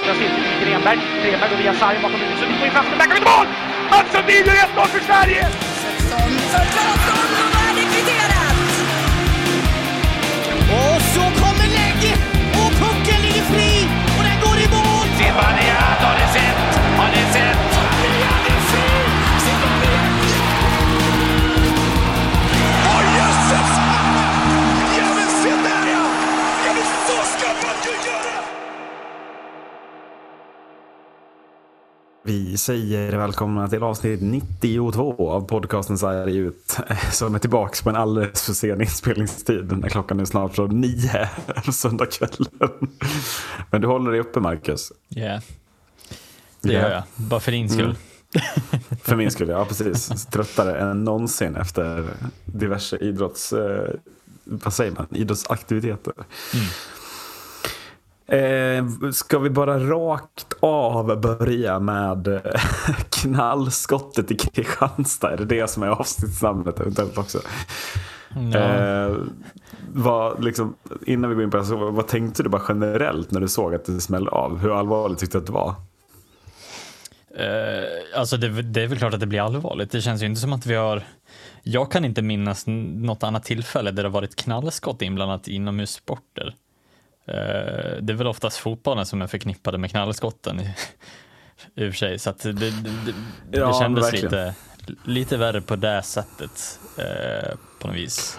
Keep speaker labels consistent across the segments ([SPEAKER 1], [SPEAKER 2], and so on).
[SPEAKER 1] vänstra cirkeln till Grenberg. Grenberg och via sarg bakom huvudet. Sundin går in framför, backar ut mål! Mats Sundin gör 1-0 för Sverige!
[SPEAKER 2] 16, 16, 16.
[SPEAKER 3] Vi säger välkomna till avsnitt 92 av podcasten Sarg ut. Som är tillbaka på en alldeles för sen inspelningstid. När klockan är snart så nio söndagskvällen. Men du håller dig uppe Marcus.
[SPEAKER 4] Ja, yeah. det
[SPEAKER 3] Ja.
[SPEAKER 4] gör jag. Bara för din skull.
[SPEAKER 3] Mm. För min skull, ja precis. Tröttare än någonsin efter diverse idrotts... Eh, vad säger man? Idrottsaktiviteter. Eh, ska vi bara rakt av börja med eh, knallskottet i Kristianstad? Är det det som är avsnittsnamnet eventuellt också?
[SPEAKER 4] Ja.
[SPEAKER 3] Eh, vad, liksom, innan vi går in på det, så, vad tänkte du bara generellt när du såg att det smällde av? Hur allvarligt tyckte du att det var?
[SPEAKER 4] Eh, alltså det, det är väl klart att det blir allvarligt. Det känns ju inte som att vi har jag kan inte minnas något annat tillfälle där det har varit knallskott inblandat i inomhussporter. Eh, det är väl oftast fotbollen som är förknippade med knallskotten i, i och för sig, så att det, det, det,
[SPEAKER 3] Ja,
[SPEAKER 4] kändes
[SPEAKER 3] verkligen.
[SPEAKER 4] lite, lite värre på det sättet eh, på något vis.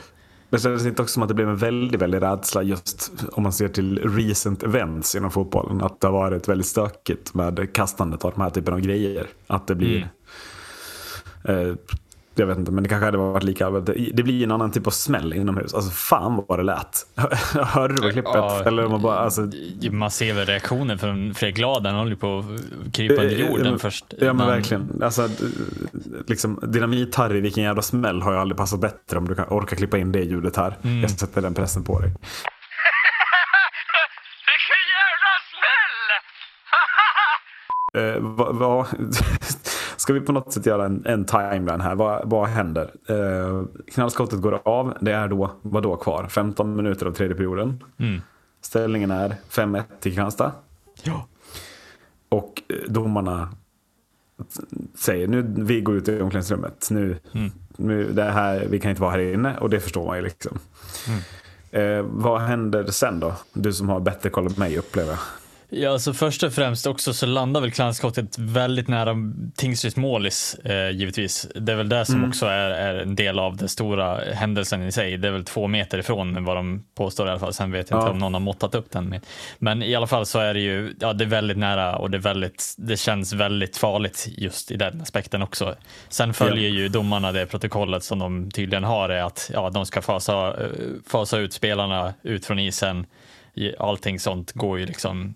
[SPEAKER 3] Det kändes inte också som att det blev en väldigt, väldigt rädsla just om man ser till recent events inom fotbollen. Att det har varit väldigt stökigt med kastandet av de här typen av grejer. Att det blir... Eh, jag vet inte, men det kanske hade varit lika allvarligt. Det blir en annan typ av smäll inomhus. Alltså fan vad det lät. Hörde du på klippet?
[SPEAKER 4] Ja,
[SPEAKER 3] Eller man bara, alltså,
[SPEAKER 4] Man ser väl reaktionen från Fredrik Glad, han håller på att krypa under
[SPEAKER 3] Eh,
[SPEAKER 4] jorden
[SPEAKER 3] ja,
[SPEAKER 4] först.
[SPEAKER 3] Ja men
[SPEAKER 4] Man-
[SPEAKER 3] verkligen. Alltså, liksom, Dynamit-Harry, vilken jävla smäll har ju aldrig passat bättre om du kan orka klippa in det ljudet här.
[SPEAKER 4] Mm.
[SPEAKER 3] Jag sätter den pressen på dig.
[SPEAKER 5] Vilken jävla smäll!
[SPEAKER 3] Eh, vad, vad, ska vi på något sätt göra en, en timeline här? Vad, vad händer? Eh, knallskottet går av. Det är då, vad då kvar? 15 minuter av tredje perioden.
[SPEAKER 4] Mm.
[SPEAKER 3] Ställningen är 5-1 till Kristianstad.
[SPEAKER 4] Ja.
[SPEAKER 3] Och eh, domarna säger nu vi går ut i omklädningsrummet. Nu,
[SPEAKER 4] Mm.
[SPEAKER 3] nu, det här, vi kan inte vara här inne och det förstår man ju liksom.
[SPEAKER 4] Mm.
[SPEAKER 3] Eh, vad händer sen då? Du som har bättre koll än mig upplever jag.
[SPEAKER 4] Ja, alltså först och främst också så landar väl knallskottet väldigt nära Tingsryds målis, eh, givetvis. Det är väl det som
[SPEAKER 3] Mm.
[SPEAKER 4] också är, är en del av den stora händelsen i sig. Det är väl två meter ifrån vad de påstår i alla fall. Sen vet jag inte
[SPEAKER 3] Ja.
[SPEAKER 4] om någon har måttat upp den. Med. Men i alla fall så är det ju, ja det är väldigt nära och det, är väldigt, det känns väldigt farligt just i den aspekten också. Sen följer ju domarna det protokollet som de tydligen har är att ja, de ska fasa, eh, fasa ut spelarna ut från isen. Allting sånt går ju liksom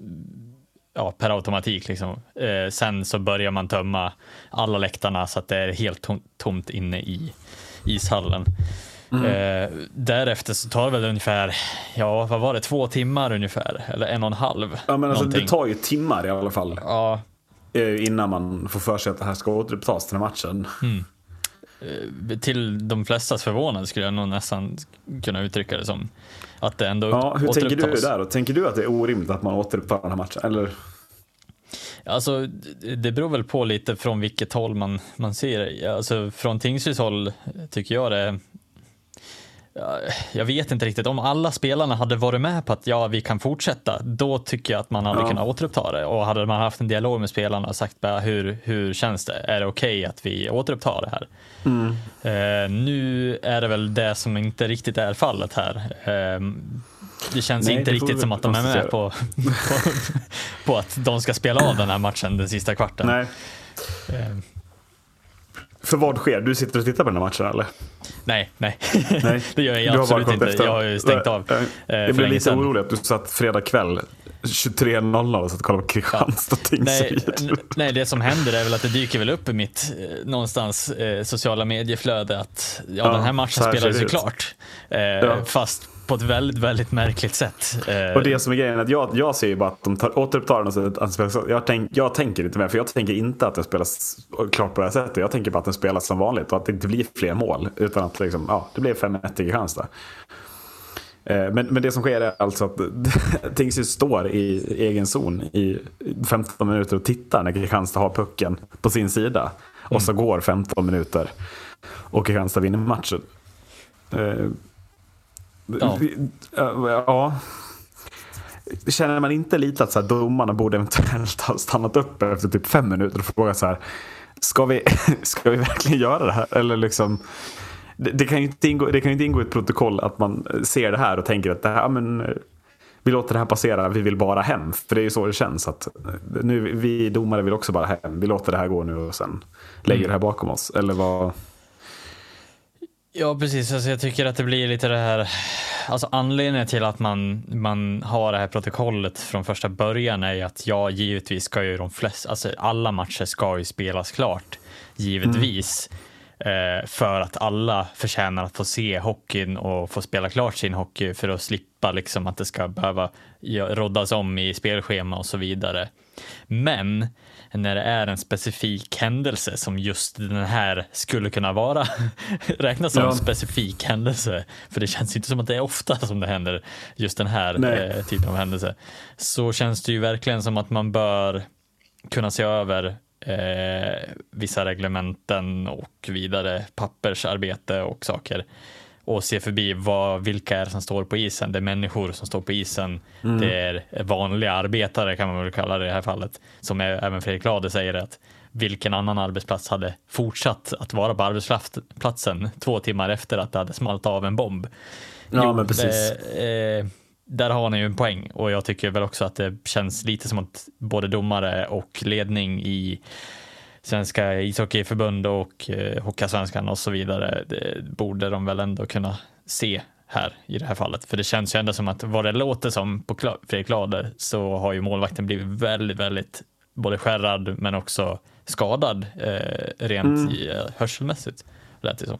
[SPEAKER 4] ja, per automatik. Liksom. Eh, sen så börjar man tömma alla läktarna så att det är helt tom, tomt inne i ishallen. Eh, därefter så tar det väl ungefär, ja vad var det, två timmar ungefär, eller en och en halv.
[SPEAKER 3] Ja, men alltså, det tar ju timmar i alla fall.
[SPEAKER 4] Ja,
[SPEAKER 3] eh, Innan man får för sig att det här ska återupptas här matchen.
[SPEAKER 4] eh, till de flestas förvånad skulle jag nog nästan kunna uttrycka det som. Att det ändå
[SPEAKER 3] Ja, hur tänker du där då? Tänker du att det är orimligt att man återupptar den här matchen? Eller?
[SPEAKER 4] Alltså, det beror väl på lite från vilket håll man, man ser. Alltså, från Tingsryds håll tycker jag det jag vet inte riktigt, om alla spelarna hade varit med på att ja, vi kan fortsätta, då tycker jag att man hade
[SPEAKER 3] Ja.
[SPEAKER 4] kunnat återuppta det. Och hade man haft en dialog med spelarna och sagt bara, hur, hur känns det? Är det okej att vi återupptar det här? Eh, nu är det väl det som inte riktigt är fallet här. Eh, det känns
[SPEAKER 3] Nej,
[SPEAKER 4] inte
[SPEAKER 3] det
[SPEAKER 4] riktigt som att de är med på, på, på att de ska spela av den här matchen den sista kvarten.
[SPEAKER 3] Nej.
[SPEAKER 4] Eh,
[SPEAKER 3] För vad sker? Du sitter och tittar på den här matchen eller?
[SPEAKER 4] Nej, nej.
[SPEAKER 3] Nej.
[SPEAKER 4] det gör jag absolut inte.
[SPEAKER 3] efter.
[SPEAKER 4] Jag har ju stängt av.
[SPEAKER 3] Eh,
[SPEAKER 4] eh,
[SPEAKER 3] Jag
[SPEAKER 4] för
[SPEAKER 3] blev lite
[SPEAKER 4] sedan.
[SPEAKER 3] orolig att du satt fredag kväll 23.00 och satt och kollade på Kristianstad
[SPEAKER 4] Nej,
[SPEAKER 3] Tingsryd.
[SPEAKER 4] n- nej, det som händer är väl att det dyker väl upp i mitt eh, någonstans eh, sociala medieflöde att ja,
[SPEAKER 3] Ja,
[SPEAKER 4] den här matchen spelades ju klart. Eh, Fast på ett väldigt, väldigt märkligt sätt. Eh,
[SPEAKER 3] Och det som är grejen är att jag, jag ser ju bara att de tar, återupptar den så att den spelas. Jag, tänk, jag tänker inte med, för jag tänker inte att den spelas klart på det här sättet. Jag tänker bara att den spelas som vanligt och att det inte blir fler mål. Utan att liksom, ja, det blir 5-1 till Kristianstad. Eh, Men, men det som sker är alltså att Tingsryd står i egen zon i 15 minuter och tittar när Kristianstad har pucken på sin sida. Och så går 15 minuter och Kristianstad vinner matchen.
[SPEAKER 4] Ja.
[SPEAKER 3] eh, ja. Känner man inte lite att så här, domarna borde eventuellt ha stannat upp efter typ fem minuter och frågat så här. Ska vi, ska vi verkligen göra det här? Eller liksom, det, det, kan ju inte ingå, det kan inte ingå i ett protokoll att man ser det här och tänker att det här, men, vi låter det här passera, vi vill bara hem. För det är ju så det känns. att nu, Vi domare vill också bara hem. Vi låter det här gå nu och sen lägger det här bakom oss. Eller vad?
[SPEAKER 4] Ja, precis. Alltså, jag tycker att det blir lite det här, alltså anledningen till att man, man har det här protokollet från första början är ju att ja, givetvis ska ju de flesta, alltså alla matcher ska ju spelas klart, givetvis. Eh, för att alla förtjänar att få se hockeyn och få spela klart sin hockey för att slippa liksom att det ska behöva roddas om i spelschema och så vidare. Men när det är en specifik händelse som just den här skulle kunna vara räknas som
[SPEAKER 3] Ja.
[SPEAKER 4] en specifik händelse. För det känns inte som att det är ofta som det händer just den här
[SPEAKER 3] Nej.
[SPEAKER 4] eh, typen av händelse. Så känns det ju verkligen som att man bör kunna se över eh, vissa reglementen och vidare pappersarbete och saker och se förbi vad, vilka är det som står på isen. Det är människor som står på isen. Det är vanliga arbetare kan man väl kalla det i det här fallet. Som är, även Fredrik Lade säger att vilken annan arbetsplats hade fortsatt att vara på arbetsplatsen två timmar efter att det hade smalt av en bomb.
[SPEAKER 3] Ja, men precis.
[SPEAKER 4] Eh, eh, där har ni ju en poäng och jag tycker väl också att det känns lite som att både domare och ledning i Svenska ishockeyförbund och eh, Hockeyallsvenskan och så vidare, det borde de väl ändå kunna se här i det här fallet. För det känns ju ändå som att vad det låter som på Kla- Fredrik Lader så har ju målvakten blivit väldigt, väldigt både skärrad men också skadad eh, rent i, eh, hörselmässigt. Lät det som.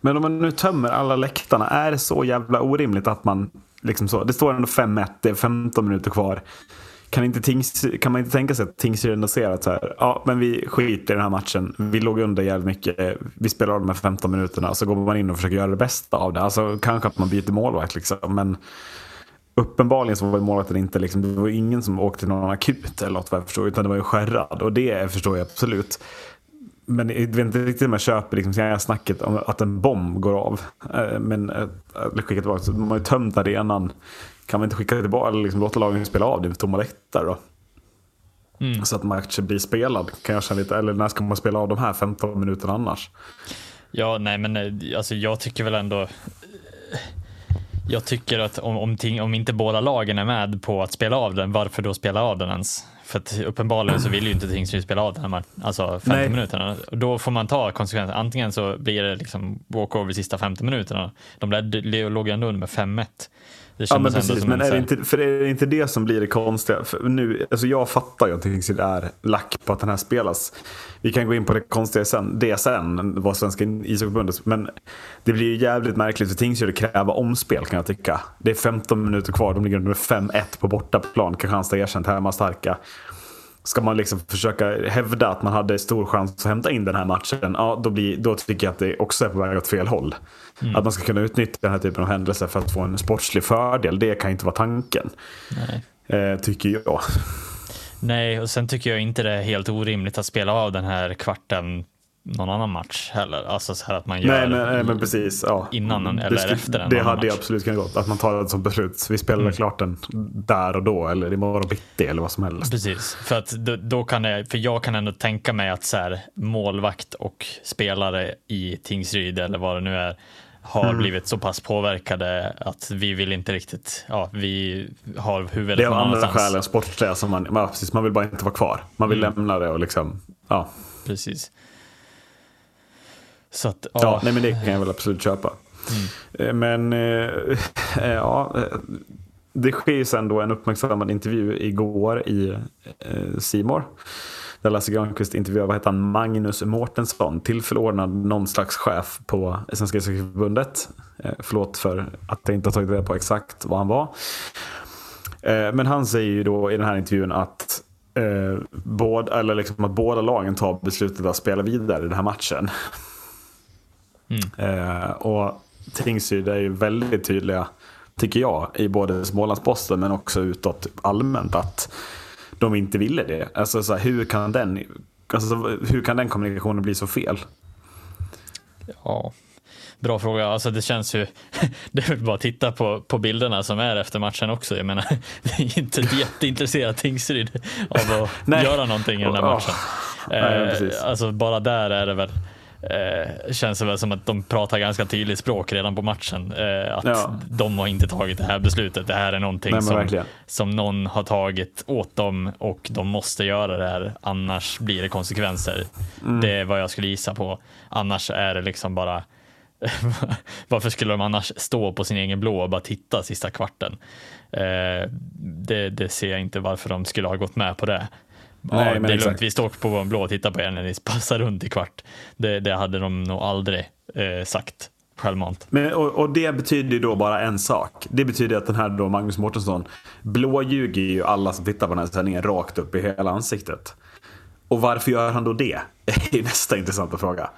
[SPEAKER 3] Men om man nu tömmer alla läktarna, är det så jävla orimligt att man liksom så, det står ändå 5-1, det är 15 minuter kvar. Kan, inte Tings, kan man inte tänka sig att Tingsryd ändå ser att så här, ja men vi skiter i den här matchen, vi låg under jävligt mycket, vi spelar av de här 15 minuterna, så går man in och försöker göra det bästa av det. Alltså kanske att man byter målvakt liksom, men uppenbarligen så var målvakten inte liksom, det var ingen som åkte till någon akut eller något vad jag förstår, utan det var ju skärrad. Och det förstår jag absolut. Men jag vet inte riktigt om jag köper liksom, snacket om att en bomb går av. Eh, Men eh, skicka tillbaka, så de har ju tömt arenan. Kan man inte skicka tillbaka eller liksom låta lagen spela av det med tomma läktare då?
[SPEAKER 4] Mm.
[SPEAKER 3] Så att matchen blir spelad. Kan jag känna lite, eller när ska man spela av de här 15 minuterna annars?
[SPEAKER 4] Ja, nej, men eh, alltså, jag tycker väl ändå. Jag tycker att om, om, ting, om inte båda lagen är med på att spela av den, varför då spela av den ens? För att uppenbarligen så vill ju inte Tingsryd spela av den här matchen, alltså 50
[SPEAKER 3] Nej.
[SPEAKER 4] minuterna. Och Då får man ta konsekvenserna. Antingen så blir det liksom walkover sista 50 minuterna. De ledde, låg ju ändå under med 5-1.
[SPEAKER 3] Ja men precis, men
[SPEAKER 4] en
[SPEAKER 3] är det, inte, för är det inte det som blir det konstiga? För nu, alltså jag fattar ju att Tingsryd är lack på att den här spelas. Vi kan gå in på det konstiga sen, det sen, vad Svenska ishockeyförbundet. Men det blir ju jävligt märkligt för Tingsryd att kräva omspel kan jag tycka. Det är 15 minuter kvar, de ligger under 5-1 på bortaplan. Kristianstad erkänt hemma starka. Ska man liksom försöka hävda att man hade stor chans att hämta in den här matchen, ja, då, blir, då tycker jag att det också är på väg åt fel håll. Att man ska kunna utnyttja den här typen av händelser för att få en sportslig fördel, det kan inte vara tanken. Eh, tycker jag.
[SPEAKER 4] Nej, och sen tycker jag inte det är helt orimligt att spela av den här kvarten någon annan match heller. Alltså så här att man gör
[SPEAKER 3] Nej men, nej, men precis. Ja.
[SPEAKER 4] innan en-
[SPEAKER 3] Det
[SPEAKER 4] eller
[SPEAKER 3] skulle-
[SPEAKER 4] efter en
[SPEAKER 3] Det hade
[SPEAKER 4] match.
[SPEAKER 3] absolut kunnat gått. Att man tar det som beslut. Vi spelar
[SPEAKER 4] Mm.
[SPEAKER 3] klart den där och då eller imorgon bitti eller vad som helst.
[SPEAKER 4] Precis, för att då, då kan det, för jag kan ändå tänka mig att så här, målvakt och spelare i Tingsryd eller vad det nu är har
[SPEAKER 3] Mm.
[SPEAKER 4] blivit så pass påverkade att vi vill inte riktigt, ja, vi har huvudet
[SPEAKER 3] Det är av
[SPEAKER 4] någon
[SPEAKER 3] andra
[SPEAKER 4] annanstans.
[SPEAKER 3] skäl än sportsliga som man, man, precis, man vill bara inte vara kvar. Man vill
[SPEAKER 4] Mm.
[SPEAKER 3] lämna det och liksom, ja.
[SPEAKER 4] Precis. Så att,
[SPEAKER 3] Ja,
[SPEAKER 4] ja,
[SPEAKER 3] nej men det kan jag väl absolut köpa. Eh, Men eh, eh, ja, eh, det sker ju sen då en uppmärksammad intervju igår i eh, Simor. Där Lasse Granqvist intervjuar, vad heter han, Magnus Mårtensson, tillförordnad någon slags chef på Svenska ishockeyförbundet. Eh, förlåt för att jag inte har tagit reda på exakt vad han var. Eh, men han säger ju då i den här intervjun att, eh, båda, eller liksom att båda lagen tar beslutet att spela vidare i den här matchen. Eh, och Tingsryd är ju väldigt tydliga tycker jag, i både Smålandsposten men också utåt allmänt. Att de inte ville det. Alltså så här, hur, kan den, alltså, hur kan den kommunikationen bli så fel?
[SPEAKER 4] Ja, bra fråga. Alltså det känns ju, det är väl bara att titta på, på bilderna som är efter matchen också. Jag menar, det är inte ett jätteintresserat Tingsryd av att göra någonting i den här matchen.
[SPEAKER 3] Nej,
[SPEAKER 4] Eh,
[SPEAKER 3] precis.
[SPEAKER 4] alltså bara där är det väl, eh, känns det väl som att de pratar ganska tydligt språk redan på matchen. Eh, att
[SPEAKER 3] Ja.
[SPEAKER 4] de har inte tagit det här beslutet. Det här är någonting
[SPEAKER 3] Nej,
[SPEAKER 4] som,
[SPEAKER 3] verkligen.
[SPEAKER 4] som någon har tagit åt dem och de måste göra det här. Annars blir det konsekvenser.
[SPEAKER 3] Mm.
[SPEAKER 4] Det är vad jag skulle gissa på. Annars är det liksom bara varför skulle de annars stå på sin egen blå och bara titta sista kvarten? Eh, det, det ser jag inte varför de skulle ha gått med på det.
[SPEAKER 3] Nej,
[SPEAKER 4] ja,
[SPEAKER 3] men
[SPEAKER 4] det är
[SPEAKER 3] exakt.
[SPEAKER 4] lugnt, vi står på vår blå och tittar på er när ni passar runt i kvart. Det, det hade de nog aldrig eh, sagt självmant.
[SPEAKER 3] Men, och, och det betyder ju då bara en sak. Det betyder att den här då Magnus Mårtensson blåljuger ju alla som tittar på den här sändningen rakt upp i hela ansiktet. Och varför gör han då det? Det är nästa intressanta fråga.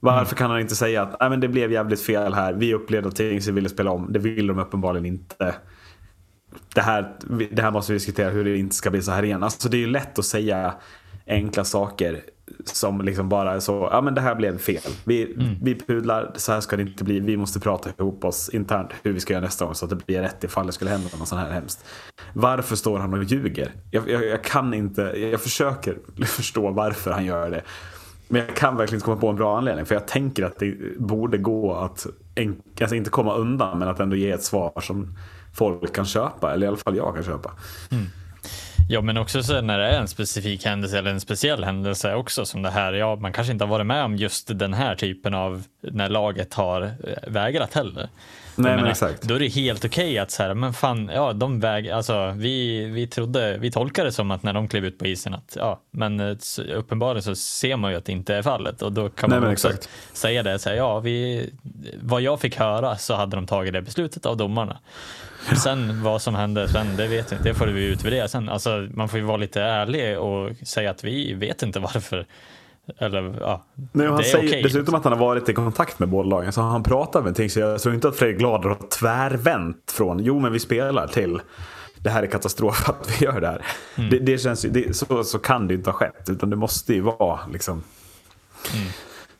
[SPEAKER 3] Varför kan han inte säga att Nej, men det blev jävligt fel här, vi upplevde att Tingsryd ville spela om, det vill de uppenbarligen inte. Det här, det här måste vi diskutera hur det inte ska bli så här igen. Alltså det är ju lätt att säga enkla saker som liksom bara är så, ja men det här blev fel. Vi, vi pudlar, så här ska det inte bli. Vi måste prata ihop oss internt hur vi ska göra nästa gång så att det blir rätt ifall det skulle hända något sånt här hemskt. Varför står han och ljuger? Jag, jag, jag kan inte, jag försöker förstå varför han gör det. Men jag kan verkligen inte komma på en bra anledning. För jag tänker att det borde gå att, alltså inte komma undan, men att ändå ge ett svar som folk kan köpa. Eller i alla fall jag kan köpa.
[SPEAKER 4] Ja, men också så när det är en specifik händelse eller en speciell händelse också som det här. Ja, man kanske inte har varit med om just den här typen av när laget har eh, vägrat heller.
[SPEAKER 3] Nej, men exakt.
[SPEAKER 4] Då är det helt okej att så här, men fan, ja, de väg, alltså vi, vi trodde, vi tolkade det som att när de klev ut på isen att, ja, men eh, uppenbarligen så ser man ju att det inte är fallet och då kan
[SPEAKER 3] Nej,
[SPEAKER 4] man också
[SPEAKER 3] exakt.
[SPEAKER 4] säga det, så här, ja, vi, vad jag fick höra så hade de tagit det beslutet av domarna. Sen vad som hände sen, det vet jag inte. Det får vi utvärdera sen. Alltså, man får ju vara lite ärlig och säga att vi vet inte varför. Eller ja,
[SPEAKER 3] Nej, han säger
[SPEAKER 4] okej.
[SPEAKER 3] dessutom att han har varit i kontakt med båda lagen. Så han pratar med ting. Så jag tror inte att Fredrik Glader har tvärvänt från jo men vi spelar till det här är katastrof att vi gör det här.
[SPEAKER 4] Mm.
[SPEAKER 3] Det, det känns det, så, så kan det inte ha skett. Utan det måste ju vara liksom.
[SPEAKER 4] Mm.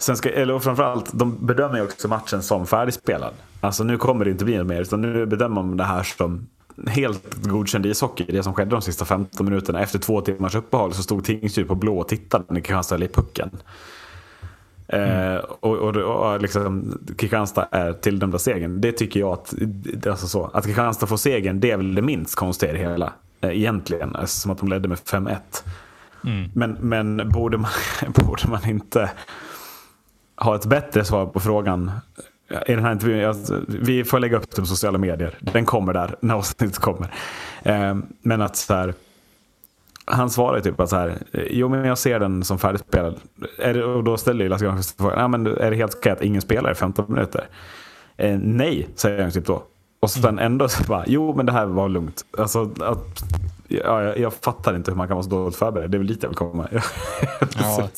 [SPEAKER 3] Sen ska, eller framförallt, de bedömer ju också matchen som färdigspelad. Alltså nu kommer det inte bli något mer. Utan nu bedömer man det här som helt godkänd ishockey. Det som skedde de sista 15 minuterna. Efter två timmars uppehåll så stod Tingsryd på blå och tittade när Kristianstad i pucken. Eh, och, och, och liksom, Kristianstad är tilldömda segern. Det tycker jag att, alltså så, att Kristianstad får segern, det är väl det minst konstiga i det hela. Eh, egentligen, alltså, som att de ledde med 5-1. Men, men borde, man, borde man inte ha ett bättre svar på frågan i den här intervjun? Vi får lägga upp det på sociala medier. Den kommer där när avsnittet kommer. Eh, men att så här, han svarar typ att så här, jo men jag ser den som färdigspelad. Är det, och då ställer ju Lasse Granqvist frågan, ja, men är det helt okej att ingen spelar i 15 minuter? Eh, nej, säger han typ då. Och sen ändå så bara, jo men det här var lugnt. Alltså, att, ja, jag, jag fattar inte hur man kan vara så dåligt förberedd. Det är väl lite jag vill komma.
[SPEAKER 4] Ja.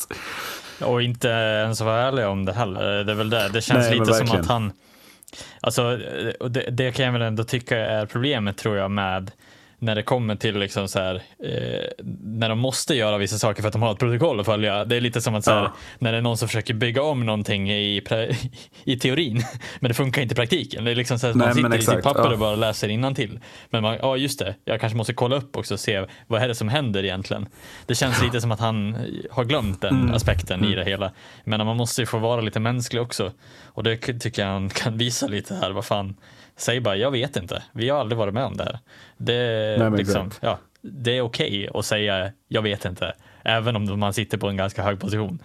[SPEAKER 4] Och inte ens vara ärlig om det heller. Det är väl det. Det känns
[SPEAKER 3] Nej,
[SPEAKER 4] lite som att han... Alltså, och det, det kan jag väl ändå tycka är problemet tror jag med när det kommer till liksom så här, eh, när de måste göra vissa saker för att de har ett protokoll att följa. Det är lite som att så här,
[SPEAKER 3] Ja.
[SPEAKER 4] när det är någon som försöker bygga om någonting i, i teorin, men det funkar inte i praktiken. Det är liksom så här, att man sitter i sitt papper
[SPEAKER 3] ja.
[SPEAKER 4] och bara läser till. Men man, ja just det, jag kanske måste kolla upp också och se vad är det som händer egentligen. Det känns lite som att han har glömt den
[SPEAKER 3] Mm.
[SPEAKER 4] aspekten i det hela. Men man måste ju få vara lite mänsklig också. Och det tycker jag han kan visa lite här. Vad fan, säg bara jag vet inte. Vi har aldrig varit med om det här. Det,
[SPEAKER 3] men
[SPEAKER 4] liksom, ja, det är okej att säga jag vet inte. Även om man sitter på en ganska hög position.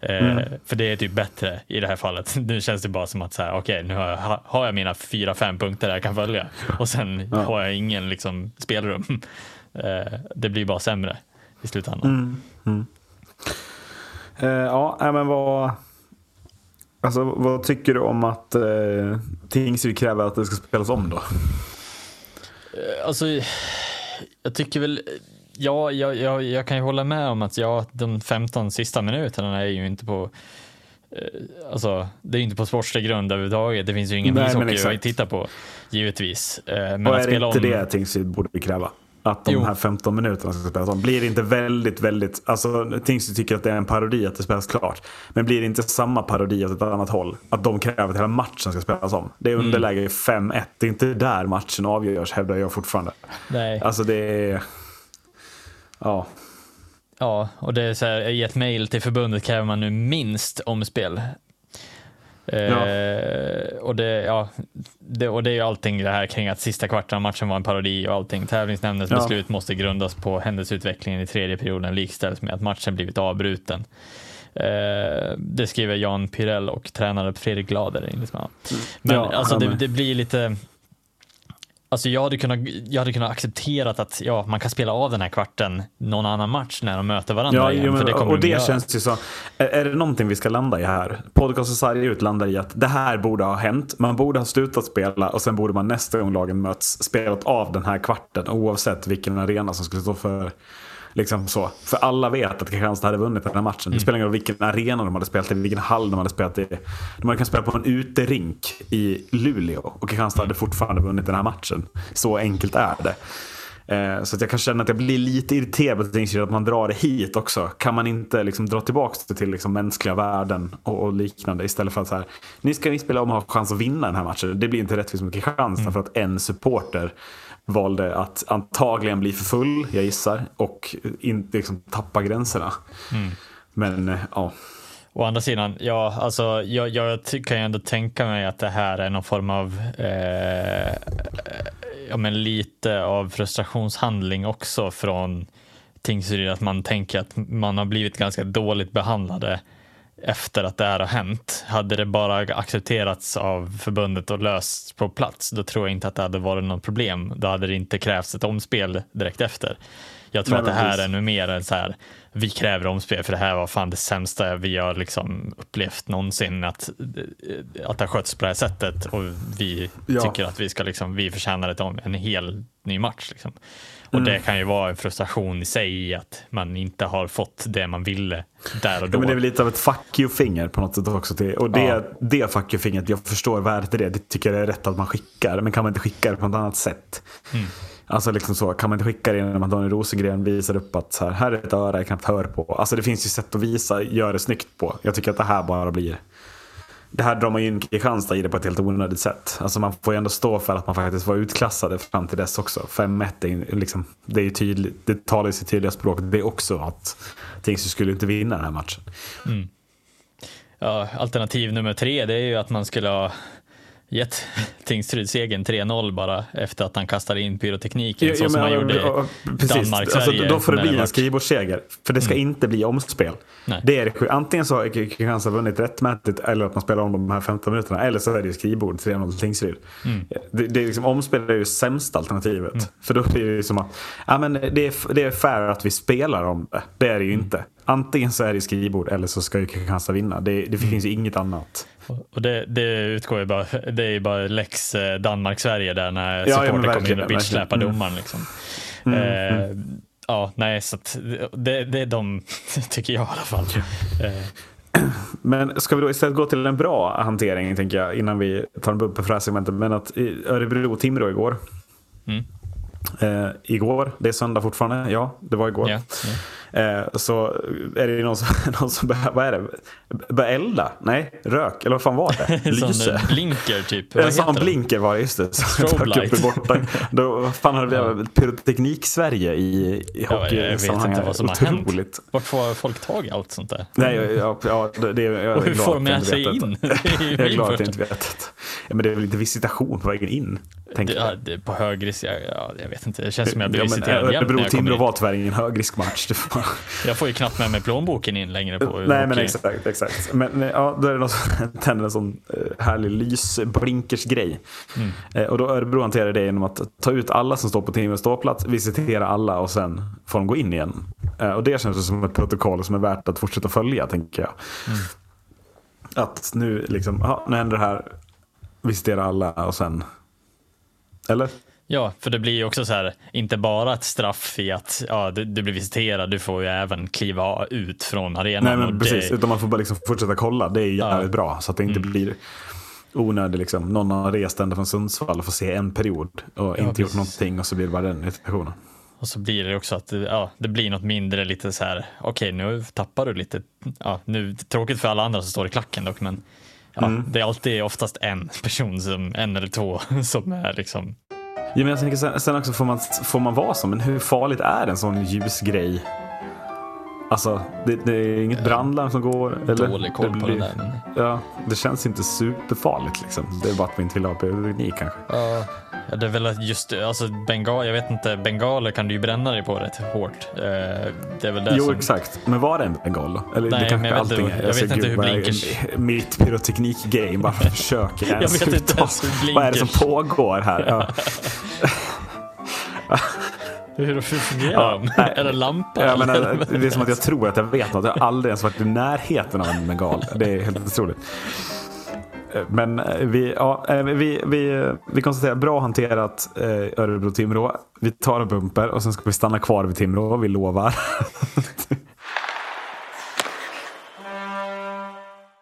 [SPEAKER 4] Eh,
[SPEAKER 3] Mm.
[SPEAKER 4] För det är typ bättre i det här fallet. Nu känns det bara som att så här, okej, nu har jag, har jag mina fyra, fem punkter jag kan följa och sen har jag ingen liksom, spelrum. Eh, det blir bara sämre i slutändan.
[SPEAKER 3] Eh, ja, nej, men vad... Alltså, vad tycker du om att eh, Tingsryd kräver att det ska spelas om då?
[SPEAKER 4] Alltså, jag tycker väl, ja, jag, jag, jag kan ju hålla med om att ja, de 15 sista minuterna är ju inte på eh, alltså, det är ju inte på sportslig grund överhuvudtaget. Det finns ju ingen
[SPEAKER 3] Nej,
[SPEAKER 4] ishockey att titta på, givetvis. Eh, Men
[SPEAKER 3] Och
[SPEAKER 4] att
[SPEAKER 3] är det
[SPEAKER 4] spela
[SPEAKER 3] inte
[SPEAKER 4] om...
[SPEAKER 3] det Tingsryd borde kräva? Att de
[SPEAKER 4] Jo.
[SPEAKER 3] här 15 minuterna ska spelas om. Blir det inte väldigt, väldigt... Alltså Tingsryd tycker att det är en parodi att det spelas klart. Men blir det inte samma parodi åt ett annat håll? Att de kräver att hela matchen ska spelas om. Det är
[SPEAKER 4] Mm.
[SPEAKER 3] underläge 5-1. Det är inte där matchen avgörs hävdar jag fortfarande.
[SPEAKER 4] Nej.
[SPEAKER 3] Alltså det är... Ja.
[SPEAKER 4] Ja, och det är så här, i ett mejl till förbundet kräver man nu minst omspel. Eh, och, det, ja, det, och det är ju allting det här kring att sista kvarten av matchen var en parodi och allting. Tävlingsnämndens
[SPEAKER 3] Ja.
[SPEAKER 4] beslut måste grundas på händelseutvecklingen i tredje perioden likställs med att matchen blivit avbruten. Eh, det skriver Jan Pyrell och tränare Fredrik Glader. enligt mig. Men
[SPEAKER 3] Ja,
[SPEAKER 4] alltså det, det blir lite Alltså jag hade, kunnat, jag hade kunnat acceptera att ja, man kan spela av den här kvarten någon annan match när de möter varandra
[SPEAKER 3] Ja,
[SPEAKER 4] igen.
[SPEAKER 3] jo, men,
[SPEAKER 4] det
[SPEAKER 3] och
[SPEAKER 4] de
[SPEAKER 3] det
[SPEAKER 4] göra.
[SPEAKER 3] känns ju så. Är, är det någonting vi ska landa i här? Podcast Society ut landar i att det här borde ha hänt. Man borde ha slutat spela och sen borde man nästa gång lagen möts spelat av den här kvarten oavsett vilken arena som skulle stå för Liksom så. För alla vet att Kristianstad hade vunnit den här matchen. Det spelar ingen roll vilken arena de hade spelat i, vilken hall de hade spelat i. De hade kunnat spela på en uterink i Luleå och Kristianstad hade fortfarande vunnit den här matchen. Så enkelt är det. Eh, Så att jag kan känna att jag blir lite irriterad på Tingsryd att man drar det hit också. Kan man inte liksom dra tillbaka det till liksom mänskliga värden och, och liknande istället för att så här, nu ska ni spela om och ha chans att vinna den här matchen. Det blir inte rättvist mot Kristianstad för att en supporter valde att antagligen bli för full, jag gissar, och inte liksom tappa gränserna. Men eh, ja,
[SPEAKER 4] Å andra sidan, ja, alltså, jag, jag kan ju ändå tänka mig att det här är någon form av eh, ja, men lite av frustrationshandling också från Tingsryd, att man tänker att man har blivit ganska dåligt behandlade efter att det här har hänt. Hade det bara accepterats av förbundet och lösts på plats, då tror jag inte att det hade varit något problem. Då hade det inte krävts ett omspel direkt efter. Jag tror
[SPEAKER 3] Nej,
[SPEAKER 4] att det här
[SPEAKER 3] precis.
[SPEAKER 4] är nu mer än så här, vi kräver omspel för det här var fan det sämsta vi har liksom upplevt någonsin att, att det har skötts på det här sättet och vi
[SPEAKER 3] Ja.
[SPEAKER 4] tycker att vi ska liksom, vi förtjänar ett, om- en hel ny match liksom. Och
[SPEAKER 3] Mm.
[SPEAKER 4] det kan ju vara en frustration i sig att man inte har fått det man ville där och då.
[SPEAKER 3] Ja, men det är väl lite av ett fuck you-finger på något sätt också. Till, och det,
[SPEAKER 4] Ja.
[SPEAKER 3] det fuck you-fingret, jag förstår värdet i det. Det tycker jag är rätt att man skickar. Men kan man inte skicka det på något annat sätt?
[SPEAKER 4] Mm.
[SPEAKER 3] Alltså liksom så, kan man inte skicka det genom att Daniel Rosengren visar upp att så här, här är ett öra jag knappt hör på. Alltså det finns ju sätt att visa, göra det snyggt på. Jag tycker att det här bara blir... Det här drar man ju in Kristianstad i det på ett helt onödigt sätt. Alltså man får ju ändå stå för att man faktiskt var utklassade fram till dess också. 5-1 är liksom, det är ju tydligt, det talar ju sitt tydliga språk. Det är också att Tingsryd skulle inte vinna den här matchen. Mm.
[SPEAKER 4] Ja, alternativ nummer tre, det är ju att man skulle ha gett Tingsryd segern 3-0 bara efter att han kastade in pyrotekniken så som han gjorde i Danmark-Sverige.
[SPEAKER 3] Alltså, då får det bli en skrivbordsseger. För det ska inte bli omspel.
[SPEAKER 4] Nej.
[SPEAKER 3] Det är antingen så har Kristianstad vunnit rättmätigt eller att man spelar om de här 15 minuterna. Eller så är det skrivbord 3-0 till Tingsryd. Det, det är liksom, omspel är ju sämsta alternativet. För då blir det som att ja, men det, är, det är fair att vi spelar om det. Det är det ju inte. Antingen så är det skrivbord eller så ska ju Kristianstad vinna. Det, det finns ju inget annat.
[SPEAKER 4] Och det, det utgår ju bara, det är ju bara lex eh, Danmark-Sverige där när
[SPEAKER 3] ja, men
[SPEAKER 4] supporter kommer in och bitchsläpar
[SPEAKER 3] verkligen. Mm.
[SPEAKER 4] domaren. Liksom. Eh, ja, nej, så det, det är de, tycker jag i alla fall. Eh,
[SPEAKER 3] Men ska vi då istället gå till en bra hantering tänker jag innan vi tar en bumper för det här segmentet. Men att i Örebro-Timrå igår.
[SPEAKER 4] Mm.
[SPEAKER 3] Eh, igår, det är söndag fortfarande. Ja, det var igår.
[SPEAKER 4] ja, ja.
[SPEAKER 3] Eh, så är det någon som, någon som börjar, vad är det? Börjar elda? Nej, rök? Eller vad fan var det?
[SPEAKER 4] En
[SPEAKER 3] Lyse?
[SPEAKER 4] där blinker typ.
[SPEAKER 3] En sån blinker var det, just det.
[SPEAKER 4] Strobe
[SPEAKER 3] borta. Då vad fan hade vi pyroteknik-Sverige i, i
[SPEAKER 4] Ja, jag vet inte vad som har
[SPEAKER 3] Otroligt.
[SPEAKER 4] hänt. Vart får folk tag i allt sånt där?
[SPEAKER 3] Nej, ja, ja, det, det, jag är
[SPEAKER 4] Och hur får de
[SPEAKER 3] jag
[SPEAKER 4] med sig in? Det
[SPEAKER 3] Jag är glad att jag inte vet det. Ja, men det är väl lite visitation på vägen in? Tänker
[SPEAKER 4] Ja,
[SPEAKER 3] jag.
[SPEAKER 4] det, på högrisk, ja, ja, jag vet inte. Det känns som jag blir
[SPEAKER 3] Ja,
[SPEAKER 4] visiterad jämt jag kommer
[SPEAKER 3] Örebro-Timrå var tyvärr ingen högriskmatch. Det
[SPEAKER 4] Jag får ju knappt med mig plånboken in längre på
[SPEAKER 3] Nej men exakt, exakt. Men eh, ja, då är det någon som tänder en sån eh, härlig lysblinkersgrej.
[SPEAKER 4] Mm.
[SPEAKER 3] Eh, och då Örebro hanterar det genom att ta ut alla som står på Timrå ståplats, visitera alla och sen får de gå in igen. Eh, och det känns som ett protokoll som är värt att fortsätta följa tänker jag.
[SPEAKER 4] Mm.
[SPEAKER 3] Att nu liksom, ja, nu händer det här, visitera alla och sen eller?
[SPEAKER 4] Ja, för det blir ju också så här, inte bara ett straff i att ja, du, du blir visiterad, du får ju även kliva ut från arenan.
[SPEAKER 3] Nej men
[SPEAKER 4] det-
[SPEAKER 3] precis, utan man får bara liksom fortsätta kolla. Det är ju
[SPEAKER 4] Ja.
[SPEAKER 3] jävligt bra så att det inte blir onödigt. Liksom. Någon har rest ända från Sundsvall och får se en period och inte gjort
[SPEAKER 4] precis.
[SPEAKER 3] någonting och så blir det bara den irritationen.
[SPEAKER 4] Och så blir det också att det- ja, det blir något mindre lite så här, okej nu tappar du lite, ja, nu, tråkigt för alla andra som står i klacken dock, men ja,
[SPEAKER 3] Mm.
[SPEAKER 4] det är alltid oftast en person, som, en eller två, som är liksom,
[SPEAKER 3] Ja, men jag tänker sen, sen också, får man, får man vara så? Men hur farligt är en sån ljus grej? Alltså, det, det är inget brandlarm som går? Eller?
[SPEAKER 4] dålig koll på
[SPEAKER 3] blir-
[SPEAKER 4] det där. Men,
[SPEAKER 3] Ja, det känns inte superfarligt liksom. Det är bara att vi inte vill ha pyroteknik kanske.
[SPEAKER 4] ja, det är väl just, alltså bengal, jag vet inte, bengaler kan du ju bränna dig på rätt hårt. Eh, det är väl det
[SPEAKER 3] Jo,
[SPEAKER 4] som,
[SPEAKER 3] exakt. Men var det en bengal då? Eller
[SPEAKER 4] Nej,
[SPEAKER 3] det kanske
[SPEAKER 4] jag vet
[SPEAKER 3] allting
[SPEAKER 4] inte-
[SPEAKER 3] är.
[SPEAKER 4] jag vet inte hur blinkers-
[SPEAKER 3] Mitt pyroteknik-game, bara försöker
[SPEAKER 4] Jag vet inte ens hur
[SPEAKER 3] Vad är det som
[SPEAKER 4] blinkers-
[SPEAKER 3] pågår här? Ja.
[SPEAKER 4] hur, fungerar
[SPEAKER 3] Ja,
[SPEAKER 4] de?
[SPEAKER 3] nej.
[SPEAKER 4] är det lampa?
[SPEAKER 3] Jag
[SPEAKER 4] eller?
[SPEAKER 3] menar, det är som att jag tror att jag vet något. Jag har aldrig ens varit i närheten av en bengal. Det är helt otroligt. Men eh, vi, ja, eh, vi, vi, vi konstaterar bra hanterat eh, Örebro-Timrå. Vi tar en bumper och sen ska vi stanna kvar vid Timrå. Vi lovar.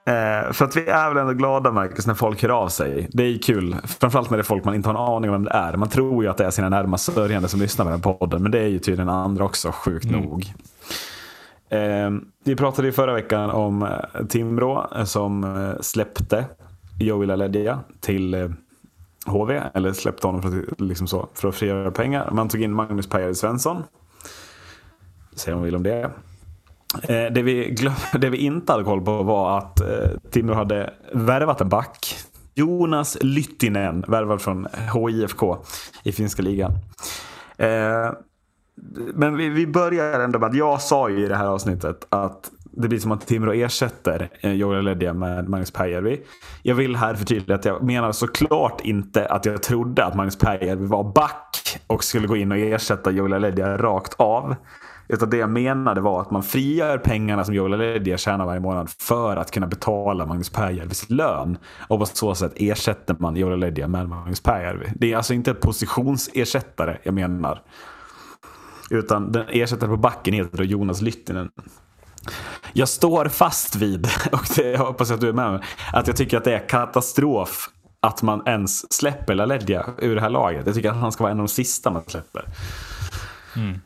[SPEAKER 3] Eh, för att vi är väl ändå glada Marcus när folk hör av sig. Det är ju kul. Framförallt när det är folk man inte har en aning om vem det är. Man tror ju att det är sina närmast sörjande som lyssnar på den podden. Men det är ju tydligen andra också, sjukt nog. Eh, vi pratade i förra veckan om eh, Timrå eh, som eh, släppte Joey LaLeggia till HV. Eller släppte honom för att, liksom så, för att frigöra pengar. Man tog in Magnus Pajari Svensson. Säger man vill om det. Eh, det, vi glöm- det vi inte hade koll på var att eh, Timrå hade värvat en back. Jonas Lyttinen, värvad från HIFK i finska ligan. Eh, men vi, vi börjar ändå med att jag sa ju i det här avsnittet att det blir som att Timrå ersätter Joel Ledja med Magnus Pääjärvi. Jag vill här förtydliga att jag menar såklart inte att jag trodde att Magnus Pääjärvi var back och skulle gå in och ersätta Joel Ledja rakt av. Utan det jag menade var att man frigör pengarna som Joel Aledia tjänar varje månad för att kunna betala Magnus Pääjärvis lön. Och på så sätt ersätter man Joel Aledia med Magnus Pääjärvi. Det är alltså inte ett positionsersättare jag menar. Utan den ersättare på backen heter då Jonas Lyttinen. Jag står fast vid, och det jag hoppas att du är med mig, att jag tycker att det är katastrof att man ens släpper Laledja ur det här laget. Jag tycker att han ska vara en av de sista man släpper. Mm.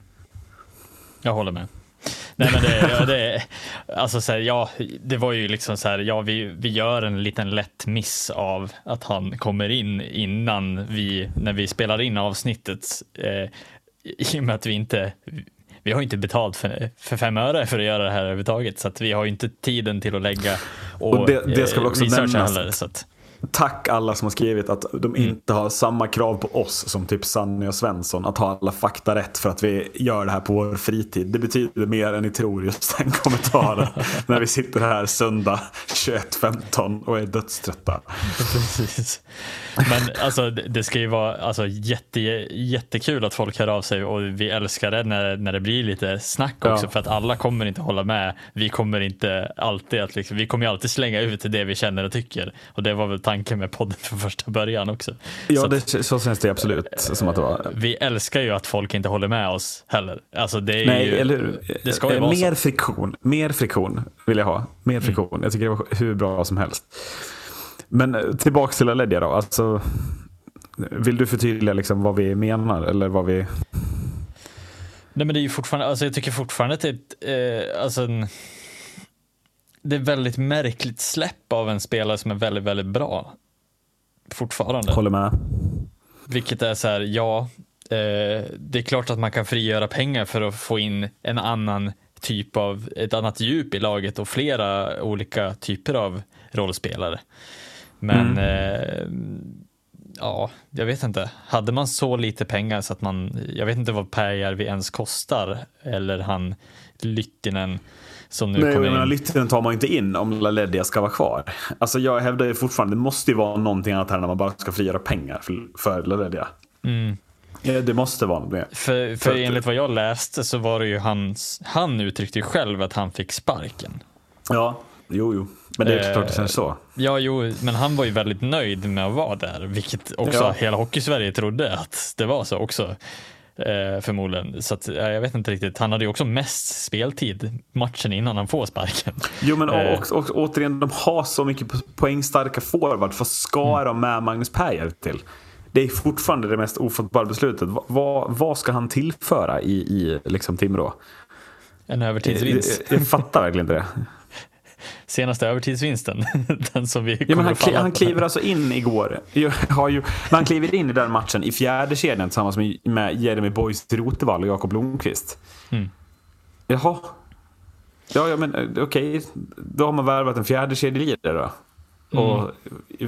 [SPEAKER 4] Jag håller med. Nej men det, ja, det, alltså så här, ja, det var ju liksom så här, ja vi, vi gör en liten lätt miss av att han kommer in innan vi, när vi spelar in avsnittet. Eh, I och med att vi inte, vi har inte betalt för, för fem öre för att göra det här överhuvudtaget. Så att vi har ju inte tiden till att lägga och,
[SPEAKER 3] Och det- det ska väl
[SPEAKER 4] eh,
[SPEAKER 3] också
[SPEAKER 4] researcha
[SPEAKER 3] nämnas.
[SPEAKER 4] heller. Så att,
[SPEAKER 3] Tack alla som har skrivit att de inte har samma krav på oss som typ Sanny och Svensson att ha alla fakta rätt för att vi gör det här på vår fritid. Det betyder mer än ni tror just den kommentaren. när vi sitter här söndag 21.15 och är dödströtta.
[SPEAKER 4] Precis. Men alltså, det ska ju vara alltså, jätte, jättekul att folk hör av sig och vi älskar det när, när det blir lite snack också
[SPEAKER 3] Ja.
[SPEAKER 4] för att alla kommer inte hålla med. Vi kommer inte alltid att liksom, vi kommer alltid slänga ut det vi känner och tycker och det var väl tanken med podden från första början också.
[SPEAKER 3] Ja,
[SPEAKER 4] så
[SPEAKER 3] det, så känns det absolut som att det var.
[SPEAKER 4] vi älskar ju att folk inte håller med oss heller. Alltså det är
[SPEAKER 3] Nej,
[SPEAKER 4] ju,
[SPEAKER 3] eller hur?
[SPEAKER 4] Det ska ju
[SPEAKER 3] Eh,
[SPEAKER 4] vara
[SPEAKER 3] Mer
[SPEAKER 4] så.
[SPEAKER 3] friktion. Mer friktion vill jag ha. Mer friktion. Jag tycker det var hur bra som helst. Men eh, tillbaks till Aledja då. Alltså, vill du förtydliga liksom vad vi menar? Eller vad vi...
[SPEAKER 4] Nej men det är ju fortfarande, alltså jag tycker fortfarande att det är ett, eh, alltså en, det är väldigt märkligt släpp av en spelare som är väldigt, väldigt bra. Fortfarande.
[SPEAKER 3] Håller med?
[SPEAKER 4] Vilket är så här, ja, eh, det är klart att man kan frigöra pengar för att få in en annan typ av, ett annat djup i laget och flera olika typer av rollspelare. Men eh, ja, jag vet inte. Hade man så lite pengar så att man, jag vet inte vad Pääjärvi ens kostar eller han Lyttinen som nu
[SPEAKER 3] Nej,
[SPEAKER 4] kommer
[SPEAKER 3] menar,
[SPEAKER 4] in.
[SPEAKER 3] Lyttinen tar man inte in om LaLeggia ska vara kvar. Alltså jag hävdar ju fortfarande, det måste ju vara någonting annat här när man bara ska frigöra pengar för, för LaLeggia.
[SPEAKER 4] Mm.
[SPEAKER 3] Det måste vara mer.
[SPEAKER 4] För,
[SPEAKER 3] För
[SPEAKER 4] för enligt vad jag läste så var det ju hans, han uttryckte ju själv att han fick sparken.
[SPEAKER 3] Ja, jo, jo. Men det är
[SPEAKER 4] Eh,
[SPEAKER 3] klart det känns så.
[SPEAKER 4] Ja, jo, men han var ju väldigt nöjd med att vara där, vilket också
[SPEAKER 3] Ja.
[SPEAKER 4] hela Hockeysverige trodde att det var så också. Eh, förmodligen. Så att, eh, jag vet inte riktigt. Han hade ju också mest speltid matchen innan han får sparken.
[SPEAKER 3] Jo men
[SPEAKER 4] Eh.
[SPEAKER 3] och, och, återigen, de har så mycket po- poängstarka forward. Vad ska
[SPEAKER 4] Mm.
[SPEAKER 3] de med Magnus Pääjer till? Det är fortfarande det mest ofattbara beslutet. Va- Vad, vad ska han tillföra i, i liksom Timrå?
[SPEAKER 4] En
[SPEAKER 3] Jag,
[SPEAKER 4] övertidsvinst.
[SPEAKER 3] jag fattar verkligen inte det.
[SPEAKER 4] Senaste övertidsvinsten. Den som vi
[SPEAKER 3] Ja, men han, kli, han kliver alltså in igår. Har ju, han kliver in i den matchen i fjärde kedjan tillsammans med, med Jeremy Boys Rotevall och Jakob Blomqvist.
[SPEAKER 4] Mm.
[SPEAKER 3] Jaha. Ja, ja men eh, okej. Då har man värvat en fjärde kedjelirare då. Och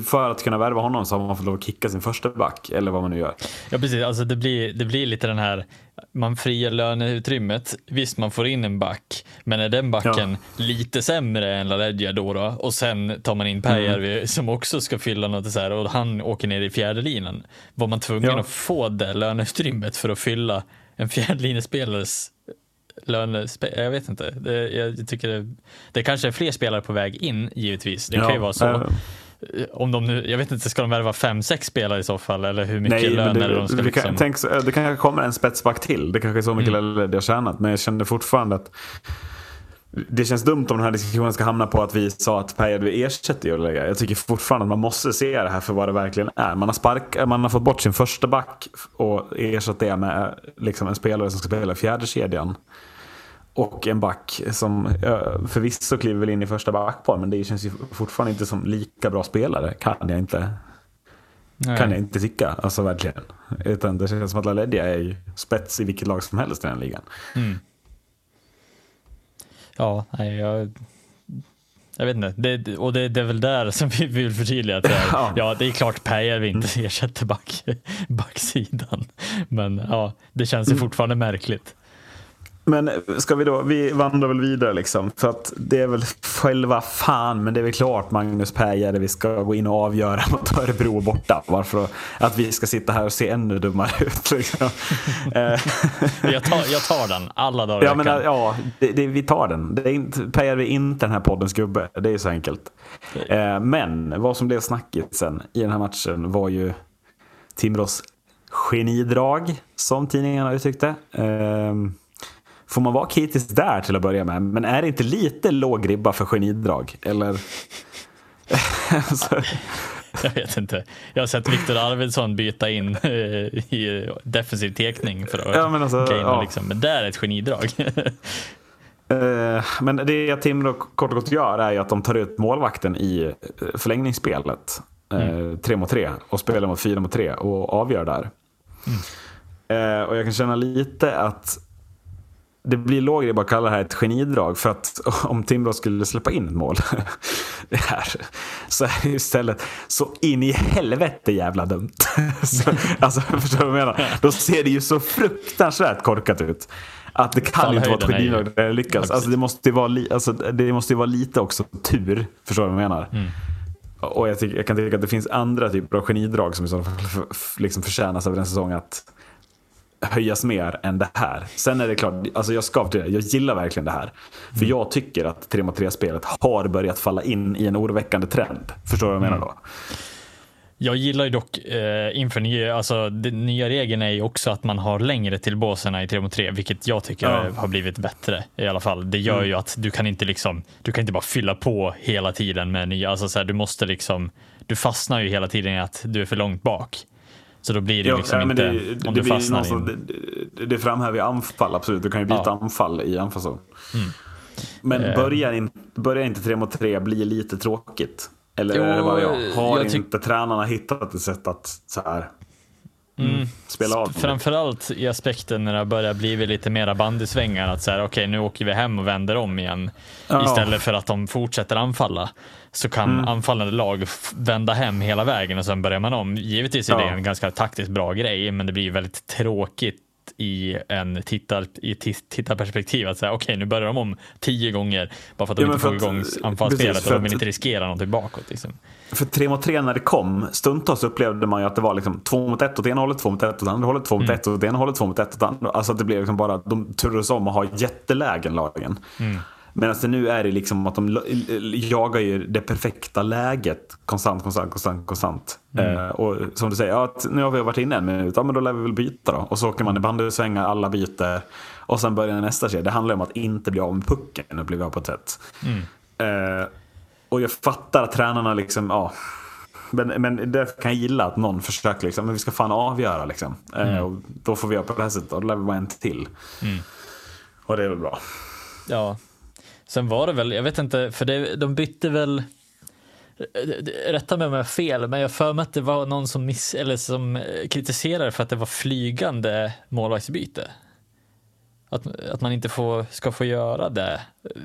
[SPEAKER 3] för att kunna värva honom så har man fått lov att kicka sin första back, eller vad man nu gör.
[SPEAKER 4] Ja precis, alltså det blir, det blir lite den här, man friar löneutrymmet, visst man får in en back, men är den backen lite sämre än LaLeggia då, då och sen tar man in Pääjärvi
[SPEAKER 3] Mm.
[SPEAKER 4] som också ska fylla något så här och han åker ner i fjärde linan. Var man tvungen
[SPEAKER 3] Ja.
[SPEAKER 4] att få det löneutrymmet för att fylla en fjärdelinjespelares lönespe- jag vet inte. Det, jag tycker det, det kanske är fler spelare på väg in givetvis. Det kan ju vara så.
[SPEAKER 3] eh,
[SPEAKER 4] Om de nu, jag vet inte, ska de värva fem, sex spelare i så fall? Eller hur mycket
[SPEAKER 3] Nej,
[SPEAKER 4] lön det de ska
[SPEAKER 3] det,
[SPEAKER 4] liksom...
[SPEAKER 3] kan, tänk, så- det kanske kommer en spetsback till. Det kanske är så mycket
[SPEAKER 4] Mm.
[SPEAKER 3] det har tjänat. Men jag kände fortfarande att det känns dumt om den här diskussionen ska hamna på att vi sa att Pääjärvi ersätter Jörlägga. Jag tycker fortfarande att man måste se det här för vad det verkligen är. Man har, spark, man har fått bort sin första back och ersatt det med liksom en spelare som ska spela i fjärde kedjan. Och en back som förvisso kliver väl in i första backpar men det känns ju fortfarande inte som lika bra spelare. Kan jag inte
[SPEAKER 4] Nej.
[SPEAKER 3] kan jag inte tycka. Alltså verkligen. Utan det känns som att LaLeggia är ju spets i vilket lag som helst i den ligan.
[SPEAKER 4] Ja, nej, jag, jag vet inte. Det, och det, det är väl där som vi vill förtydliga att det är,
[SPEAKER 3] Ja.
[SPEAKER 4] ja, det är klart Pääjärvi inte ersätter back, backsidan. Men ja, det känns ju fortfarande märkligt.
[SPEAKER 3] Men ska vi då, vi vandrar väl vidare liksom. För att det är väl själva fan, men det är väl klart Magnus Pääjärvi vi ska gå in och avgöra mot Örebro borta. Varför att vi ska sitta här och se ännu dummare ut. Liksom. Eh,
[SPEAKER 4] Jag tar, jag tar den alla dagar
[SPEAKER 3] ja, men, ja det, det, vi tar den. Det är inte, Pääjärvi är inte den här poddens gubbe. Det är så enkelt. Eh, men vad som blev snackigt sen i den här matchen var ju Timrås genidrag, som tidningarna uttryckte. Eh, får man vara kritisk där till att börja med? Men är det inte lite låg ribba för genidrag? Eller?
[SPEAKER 4] Jag vet inte. Jag har sett Viktor Arvidsson byta in eh, i defensiv tekning för att
[SPEAKER 3] Ja, men alltså, ja.
[SPEAKER 4] liksom. Men där är ett genidrag.
[SPEAKER 3] Eh, men det Timrå kort och gott gör är ju att de tar ut målvakten i eh, förlängningsspelet. Eh, tre mot tre och spelar mot fyra mot tre och avgör där. Eh, och jag kan känna lite att det blir låg att kalla det här ett genidrag. För att om Timrå skulle släppa in ett mål det här, så är det istället så in i helvete jävla dumt. så, alltså, förstår du vad jag menar? Då ser det ju så fruktansvärt korkat ut. Att det kan inte vara ett genidrag där det lyckas.
[SPEAKER 4] Ja,
[SPEAKER 3] Alltså, det, måste ju vara li, alltså, det måste ju vara lite också tur. Förstår du vad jag menar?
[SPEAKER 4] Mm.
[SPEAKER 3] Och jag, tycker, jag kan tycka att det finns andra typer av genidrag som i så fall liksom förtjänas över en säsong att höjas mer än det här. Sen är det klart, alltså jag ska till det, jag gillar verkligen det här. För jag tycker att 3 mot 3-spelet har börjat falla in i en oroväckande trend. Förstår du vad jag menar då?
[SPEAKER 4] Jag gillar ju dock eh, inför nya, alltså den nya regeln är ju också att man har längre till båserna i 3 mot 3, vilket jag tycker
[SPEAKER 3] Ja.
[SPEAKER 4] har blivit bättre i alla fall. Det gör ju att du kan inte liksom, du kan inte bara fylla på hela tiden med nya, alltså så här, du måste liksom, du fastnar ju hela tiden i att du är för långt bak. Så då blir det ju liksom
[SPEAKER 3] men
[SPEAKER 4] inte,
[SPEAKER 3] det,
[SPEAKER 4] om
[SPEAKER 3] det,
[SPEAKER 4] du
[SPEAKER 3] blir
[SPEAKER 4] fastnar i
[SPEAKER 3] det, det framhäver ju anfall, absolut. Du kan ju byta
[SPEAKER 4] Ja. Mm.
[SPEAKER 3] anfall i anfallszon. Men
[SPEAKER 4] Eh.
[SPEAKER 3] börjar, in, börjar inte 3 mot 3 bli lite tråkigt? Eller
[SPEAKER 4] Jo,
[SPEAKER 3] är det bara jag? Har
[SPEAKER 4] jag
[SPEAKER 3] inte tränarna hittat ett sätt att så här, mm, spela av?
[SPEAKER 4] Framförallt i aspekten när det börjar bli lite mera bandysvängar. Att så här, okej, nu åker vi hem och vänder om igen.
[SPEAKER 3] Ja.
[SPEAKER 4] Istället för att de fortsätter anfalla. Så kan
[SPEAKER 3] Mm.
[SPEAKER 4] anfallande lag vända hem hela vägen och sen börjar man om. Givetvis är det
[SPEAKER 3] Ja.
[SPEAKER 4] en ganska taktiskt bra grej, men det blir väldigt tråkigt i en tittar, i tittarperspektiv att säga okej nu börjar de om tio gånger bara för att de
[SPEAKER 3] Ja,
[SPEAKER 4] inte får
[SPEAKER 3] att-
[SPEAKER 4] igång anfallsspelet
[SPEAKER 3] precis,
[SPEAKER 4] och de vill inte riskera någonting bakåt. Liksom.
[SPEAKER 3] För 3 mot 3 när det kom, stundtals upplevde man ju att det var liksom 2 mot 1 åt ena hållet, 2 mot 1 åt andra hållet, 2 mot
[SPEAKER 4] Mm.
[SPEAKER 3] 1 åt ena hållet, 2 mot 1 åt andra. Alltså att det blev liksom bara, de turades om att ha jättelägen lagen. Medan det nu är det liksom att de jagar ju det perfekta läget konstant, konstant, konstant, konstant. Eh, och som du säger, ja, nu har vi varit inne en minut, ja men då lär vi väl byta då. Och så åker man i bandysvängar, alla byter. Och sen börjar nästa kedja. Det handlar om att inte bli av med pucken, upplever jag på ett sätt. Eh, och jag fattar att tränarna liksom, ja. Men, men därför kan jag gilla att någon försöker liksom, men vi ska fan avgöra liksom. Eh, och då får vi göra på det här sättet och då lär vi vara en till. Och det är väl bra.
[SPEAKER 4] Ja. Sen var det väl, jag vet inte, för det, de bytte väl Rätta mig om jag har fel, men jag har för mig att det var någon som, miss, eller som eh, kritiserade för att det var flygande målvaktsbyte. Att, att man inte får, ska få göra det.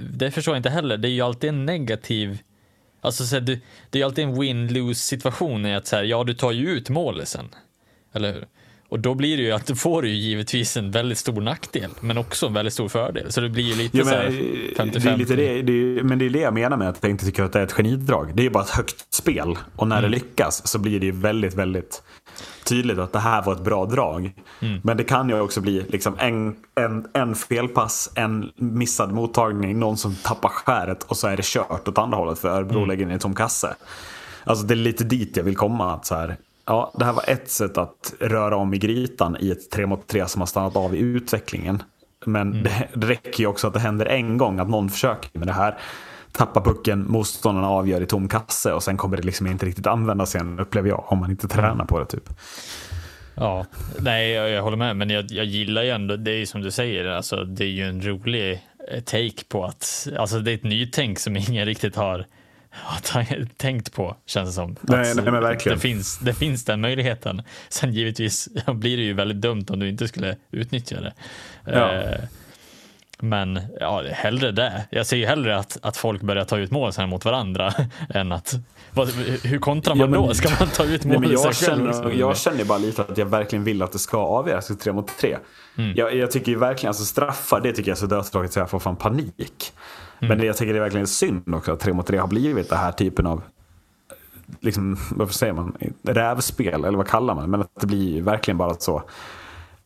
[SPEAKER 4] Det förstår jag inte heller. Det är ju alltid en negativ... Alltså, så här, du, det är ju alltid en win-lose situation i att så här, ja, du tar ju ut målet sen. Eller hur? Och då blir det ju att du får ju givetvis en väldigt stor nackdel, men också en väldigt stor fördel. Så det blir ju lite så
[SPEAKER 3] men,
[SPEAKER 4] här
[SPEAKER 3] eh,
[SPEAKER 4] 50-50.
[SPEAKER 3] det är lite det, det är, men det är det jag menar med att jag inte tycker att det är ett genidrag. Det är ju bara ett högt spel. Och när det lyckas så blir det ju väldigt, väldigt tydligt att det här var ett bra drag. Men det kan ju också bli liksom en, en, en felpass, en missad mottagning, någon som tappar skäret och så är det kört åt andra hållet för Örebro lägger in en tom kasse. Alltså det är lite dit jag vill komma. Att så här, ja, det här var ett sätt att röra om i grytan i ett 3 mot 3 som har stannat av i utvecklingen. Men det, det räcker ju också att det händer en gång att någon försöker med det här. Tappar pucken, motståndarna avgör i tom kasse och sen kommer det liksom inte riktigt användas igen upplever jag. Om man inte tränar på det typ.
[SPEAKER 4] Ja, nej, jag, jag håller med, men jag, jag gillar ju ändå, det är ju som du säger, alltså, det är ju en rolig eh, take på att, alltså det är ett nytänk som ingen riktigt har, har tänkt på, känns det som.
[SPEAKER 3] Nej,
[SPEAKER 4] Att
[SPEAKER 3] nej, men verkligen.
[SPEAKER 4] Det finns, det finns den möjligheten. Sen givetvis blir det ju väldigt dumt om du inte skulle utnyttja det.
[SPEAKER 3] Ja.
[SPEAKER 4] Eh, men ja, hellre det. Jag ser ju hellre att, att folk börjar ta ut mål sen mot varandra än att, vad, hur kontrar man
[SPEAKER 3] Ja, men-
[SPEAKER 4] då? Ska man ta ut
[SPEAKER 3] Nej,
[SPEAKER 4] mål sig
[SPEAKER 3] jag,
[SPEAKER 4] själv?
[SPEAKER 3] känner, jag känner bara lite att jag verkligen vill att det ska avgöras tre mot tre. Jag, jag tycker ju verkligen, alltså straffar, det tycker jag är så dödstråkigt så jag får fan panik. Men det jag tycker det är verkligen synd också att tre mot tre har blivit den här typen av liksom, vad säger man, rävspel eller vad kallar man? Men att det blir verkligen bara så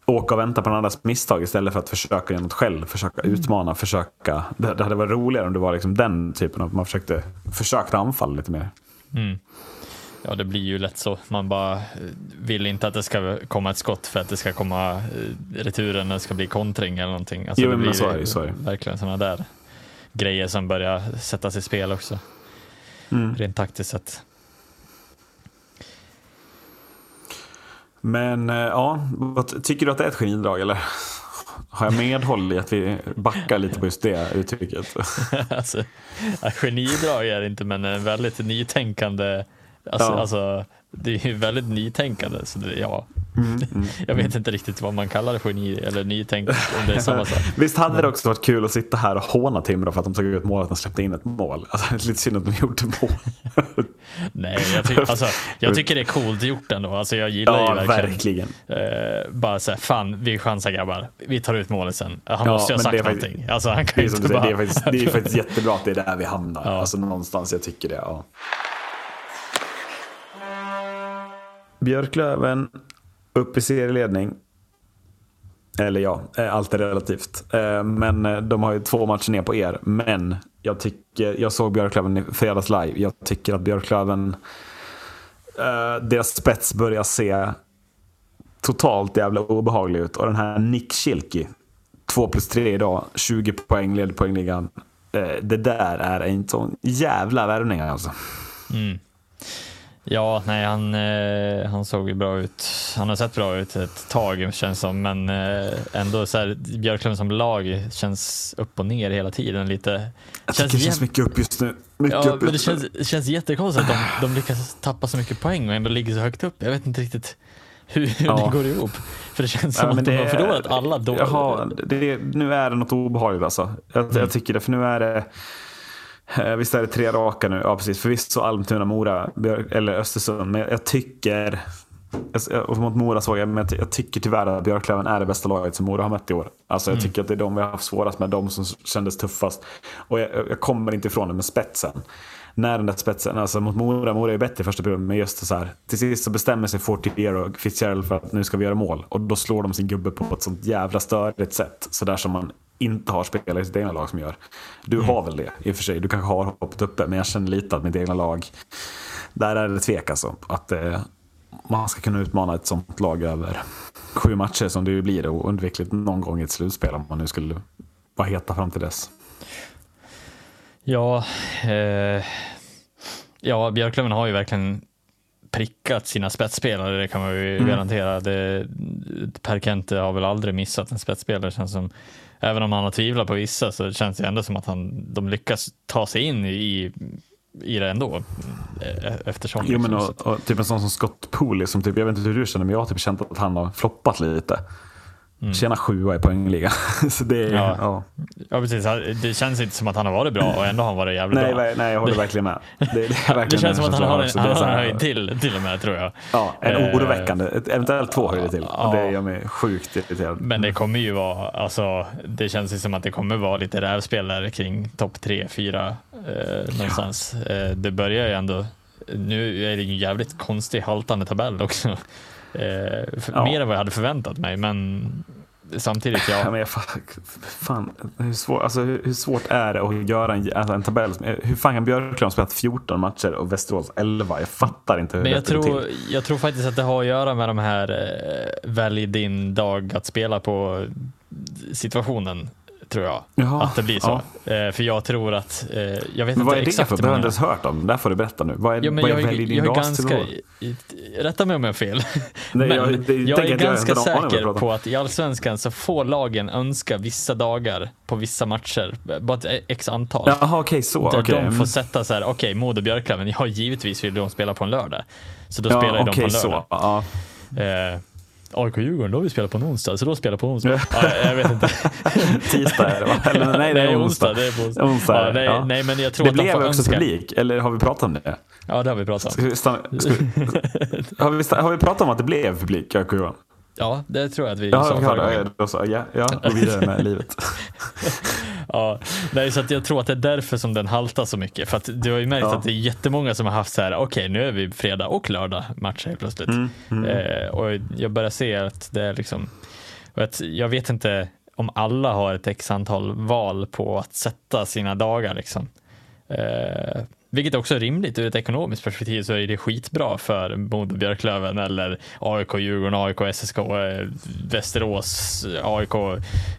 [SPEAKER 3] åka och vänta på den andras misstag istället för att försöka göra något själv, försöka utmana, försöka. Det, det hade varit roligare om det var liksom den typen av, man försökte, försökte anfalla lite mer.
[SPEAKER 4] Ja, det blir ju lätt så. Man bara eh, vill inte att det ska komma ett skott för att det ska komma eh, returen, det ska bli kontring eller någonting. Alltså,
[SPEAKER 3] Jo,
[SPEAKER 4] det
[SPEAKER 3] men
[SPEAKER 4] blir
[SPEAKER 3] så är det, så är det.
[SPEAKER 4] verkligen sådana där grejer som börjar sättas i spel också.
[SPEAKER 3] Mm.
[SPEAKER 4] Rent taktiskt sett.
[SPEAKER 3] Men eh, ja, tycker du att det är ett genidrag eller? Har jag medhåll i att vi backar lite på just det uttrycket?
[SPEAKER 4] alltså, genidrag är det inte, men en väldigt nytänkande. Alltså,
[SPEAKER 3] Ja.
[SPEAKER 4] alltså, det är ju väldigt nytänkande. Så det, ja.
[SPEAKER 3] Mm,
[SPEAKER 4] Jag vet inte riktigt vad man kallar det, geni eller nytänk, om det är samma sak.
[SPEAKER 3] Visst hade det också varit kul att sitta här och håna Timrå för att de tog ut målet och släppte in ett mål? Alltså, det är lite synd att de gjorde mål.
[SPEAKER 4] Nej, jag, ty alltså, jag tycker det är coolt gjort ändå. Alltså, jag gillar
[SPEAKER 3] ja,
[SPEAKER 4] ju
[SPEAKER 3] verkligen.
[SPEAKER 4] Eh, bara såhär, fan vi chansar grabbar. Vi tar ut målet sen. Han
[SPEAKER 3] Ja,
[SPEAKER 4] måste ju ha sagt
[SPEAKER 3] det är faktiskt-
[SPEAKER 4] någonting. Alltså han kan
[SPEAKER 3] Det är,
[SPEAKER 4] inte bara...
[SPEAKER 3] det, är faktiskt, det är faktiskt jättebra att det är där vi hamnar.
[SPEAKER 4] Ja.
[SPEAKER 3] Alltså någonstans, jag tycker det. Ja. Björklöven upp i serieledning. Eller ja, eh, allt är relativt. Eh, men eh, de har ju två matcher ner på er. Men jag tycker, jag såg Björklöven i fredags live. Jag tycker att Björklöven, deras spets börjar se totalt jävla obehaglig ut. Och den här Nick Schilke, 2 plus 3 idag, 20 poäng, leder poängligan. Det där är en sån jävla värvning alltså. Mm.
[SPEAKER 4] Ja, nej han, eh, han såg ju bra ut. Han har sett bra ut ett tag känns som, men eh, ändå så här, Björklöven som lag känns upp och ner hela tiden lite.
[SPEAKER 3] Jag tycker det känns mycket upp just nu. Mycket
[SPEAKER 4] Ja,
[SPEAKER 3] upp
[SPEAKER 4] men det känns, det känns jättekonstigt att de, de lyckas tappa så mycket poäng och ändå ligger så högt upp. Jag vet inte riktigt hur, hur
[SPEAKER 3] Ja.
[SPEAKER 4] det går ihop. För det känns som
[SPEAKER 3] Ja,
[SPEAKER 4] att de har förlorat alla då.
[SPEAKER 3] Jaha, det, nu är det något obehagligt alltså. Jag,
[SPEAKER 4] Mm.
[SPEAKER 3] jag tycker det, för nu är det... eh, Visst är det tre raka nu? Ja, precis. Förvisso Almtuna, Mora Björk, eller Östersund. Men jag tycker... Och mot Mora såg jag, men jag ty- jag tycker tyvärr att Björklöven är det bästa laget som Mora har mött i år. Alltså jag
[SPEAKER 4] Mm.
[SPEAKER 3] tycker att det är de vi har haft svårast med, de som kändes tuffast. Och jag, jag kommer inte ifrån det med spetsen. När den där spetsen, alltså mot Mora, Mora är bättre i första perioden, men just så här, till sist så bestämmer sig Fortier och Fitzgerald för att nu ska vi göra mål. Och då slår de sin gubbe på ett sånt jävla störigt sätt. Så där som man inte har spelare i sitt egna lag som gör. Du
[SPEAKER 4] Mm.
[SPEAKER 3] har väl det i och för sig. Du kanske har hoppat uppe, men jag känner lite att mitt egna lag, där är det tvek alltså. Att eh, man ska kunna utmana ett sånt lag över sju matcher som det ju blir oundvikligt någon gång i ett slutspel om man nu skulle vara heta fram till dess.
[SPEAKER 4] Ja, eh, ja, Björklöven har ju verkligen prickat sina spetsspelare, det kan man ju
[SPEAKER 3] Mm.
[SPEAKER 4] garantera. Det, per Kente har väl aldrig missat en spetsspelare, känns som. Även om han har tvivlat på vissa så känns det ändå som att han, de lyckas ta sig in i, i det ändå. eh, Eftersom.
[SPEAKER 3] Jo, men
[SPEAKER 4] liksom,
[SPEAKER 3] och, och, typ en sån som Scott Pooley, som typ, jag vet inte hur du känner, men jag har typ känt att han har floppat lite. Tjäna sjua i poängliga. så det
[SPEAKER 4] Mm. Ja.
[SPEAKER 3] ja.
[SPEAKER 4] Ja, precis. Det känns inte som att han har varit bra och ändå har han varit jävligt
[SPEAKER 3] Nej,
[SPEAKER 4] bra.
[SPEAKER 3] nej, nej, jag håller verkligen med. Det, det, verkligen
[SPEAKER 4] Det känns som att han har en, han har en höjd till, till och med tror jag.
[SPEAKER 3] Ja, en
[SPEAKER 4] Eh,
[SPEAKER 3] oroväckande. Ett, eventuellt två höjder till.
[SPEAKER 4] ja.
[SPEAKER 3] Det gör mig sjukt irriterad.
[SPEAKER 4] Men det kommer ju vara, alltså, det känns ju som att det kommer vara lite rävspel där kring topp tre, fyra eh, någonstans. Eh, det börjar ju ändå, nu är det ju en jävligt konstig haltande tabell också. Eh, för,
[SPEAKER 3] Ja.
[SPEAKER 4] Mer än vad jag hade förväntat mig, men samtidigt,
[SPEAKER 3] Ja,
[SPEAKER 4] ja.
[SPEAKER 3] men jag, fa- fan, hur, svår, alltså, hur, hur svårt är det att göra en, alltså, en tabell? Hur fan kan Björklund ha spelat 14 matcher och Västerås 11? Jag fattar inte hur
[SPEAKER 4] Men jag
[SPEAKER 3] lätt det
[SPEAKER 4] tror,
[SPEAKER 3] till.
[SPEAKER 4] jag tror faktiskt att det har att göra med de här eh, välj din dag att spela på situationen, tror jag.
[SPEAKER 3] Jaha,
[SPEAKER 4] att det blir så. Eh, för jag tror att, eh, jag vet
[SPEAKER 3] Men vad
[SPEAKER 4] inte
[SPEAKER 3] är det
[SPEAKER 4] exakt
[SPEAKER 3] för? Det har jag inte ens hört om. Det får du berätta nu. Vad är,
[SPEAKER 4] Ja,
[SPEAKER 3] vad
[SPEAKER 4] jag,
[SPEAKER 3] är
[SPEAKER 4] jag rätta mig om jag har fel,
[SPEAKER 3] Nej,
[SPEAKER 4] men
[SPEAKER 3] jag-
[SPEAKER 4] jag,
[SPEAKER 3] det-
[SPEAKER 4] är
[SPEAKER 3] jag
[SPEAKER 4] ganska
[SPEAKER 3] vad du
[SPEAKER 4] säker på att i Allsvenskan så får lagen önska vissa dagar på vissa matcher, bara ett x antal.
[SPEAKER 3] Jaha, okej, så.
[SPEAKER 4] Där
[SPEAKER 3] okej.
[SPEAKER 4] de får
[SPEAKER 3] Mm.
[SPEAKER 4] sätta så här, okej, Modo Björklöven, ja givetvis vill de spela på en lördag. Så då
[SPEAKER 3] Ja,
[SPEAKER 4] spelar de på en
[SPEAKER 3] så.
[SPEAKER 4] lördag.
[SPEAKER 3] Ja.
[SPEAKER 4] AIK-Djurgården, då har vi spelat på en onsdag, så då spelar på onsdag. ja, jag vet inte.
[SPEAKER 3] Tisdag är det va? Eller, nej, det är onsdag.
[SPEAKER 4] Det är onsdag. Ja, nej,
[SPEAKER 3] ja.
[SPEAKER 4] nej, men jag tror
[SPEAKER 3] Det
[SPEAKER 4] att
[SPEAKER 3] blev också
[SPEAKER 4] önska.
[SPEAKER 3] publik, eller har vi pratat om det?
[SPEAKER 4] Ja, det har vi pratat om.
[SPEAKER 3] Ska vi, ska vi, har, vi, har vi pratat om att det blev publik, Johan?
[SPEAKER 4] Ja, det tror jag att vi
[SPEAKER 3] Ja,
[SPEAKER 4] sa förra gången.
[SPEAKER 3] Ja, då så, ja, ja, gå vidare med livet.
[SPEAKER 4] Ja, nej, så att jag tror att det är därför som den haltar så mycket. För att du har ju märkt
[SPEAKER 3] Ja.
[SPEAKER 4] att det är jättemånga som har haft så här, okej nu är vi fredag och lördag match helt plötsligt.
[SPEAKER 3] Mm,
[SPEAKER 4] Eh, och jag börjar se att det är liksom, att jag vet inte om alla har ett x antal val på att sätta sina dagar liksom. Eh, vilket också är rimligt ur ett ekonomiskt perspektiv så är det skitbra för Modo Björklöven eller AIK, Djurgården, AIK, SSK, eh, Västerås, AIK,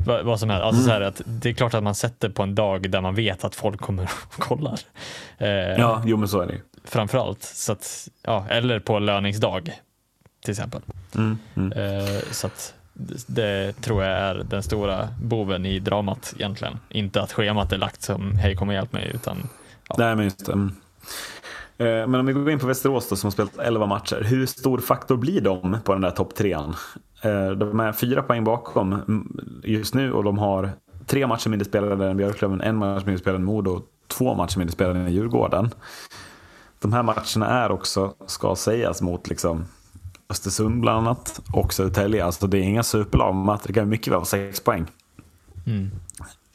[SPEAKER 4] vad, vad som helst. Alltså så här att det är klart att man sätter på en dag där man vet att folk kommer och kollar. Eh,
[SPEAKER 3] Ja, jo men så är det.
[SPEAKER 4] Framförallt. Så att, ja, eller på löningsdag till exempel.
[SPEAKER 3] Mm, mm.
[SPEAKER 4] Eh, så att det, det tror jag är den stora boven i dramat egentligen. Inte att schemat är lagt som hej kom och hjälp mig utan Ja.
[SPEAKER 3] Nej, men just det. Mm. Eh, Men om vi går in på Västerås då, som har spelat 11 matcher. Hur stor faktor blir de på den där topp trean? Eh, De är fyra poäng bakom mm, just nu och de har tre matcher mindre spelade än Björklöven, en match mindre spelade än Modo, två matcher mindre spelade än Djurgården. De här matcherna är också, ska sägas, mot liksom Östersund bland annat och Södertälje. Alltså det är inga superlag, men det kan mycket väl vara sex poäng.
[SPEAKER 4] Mm.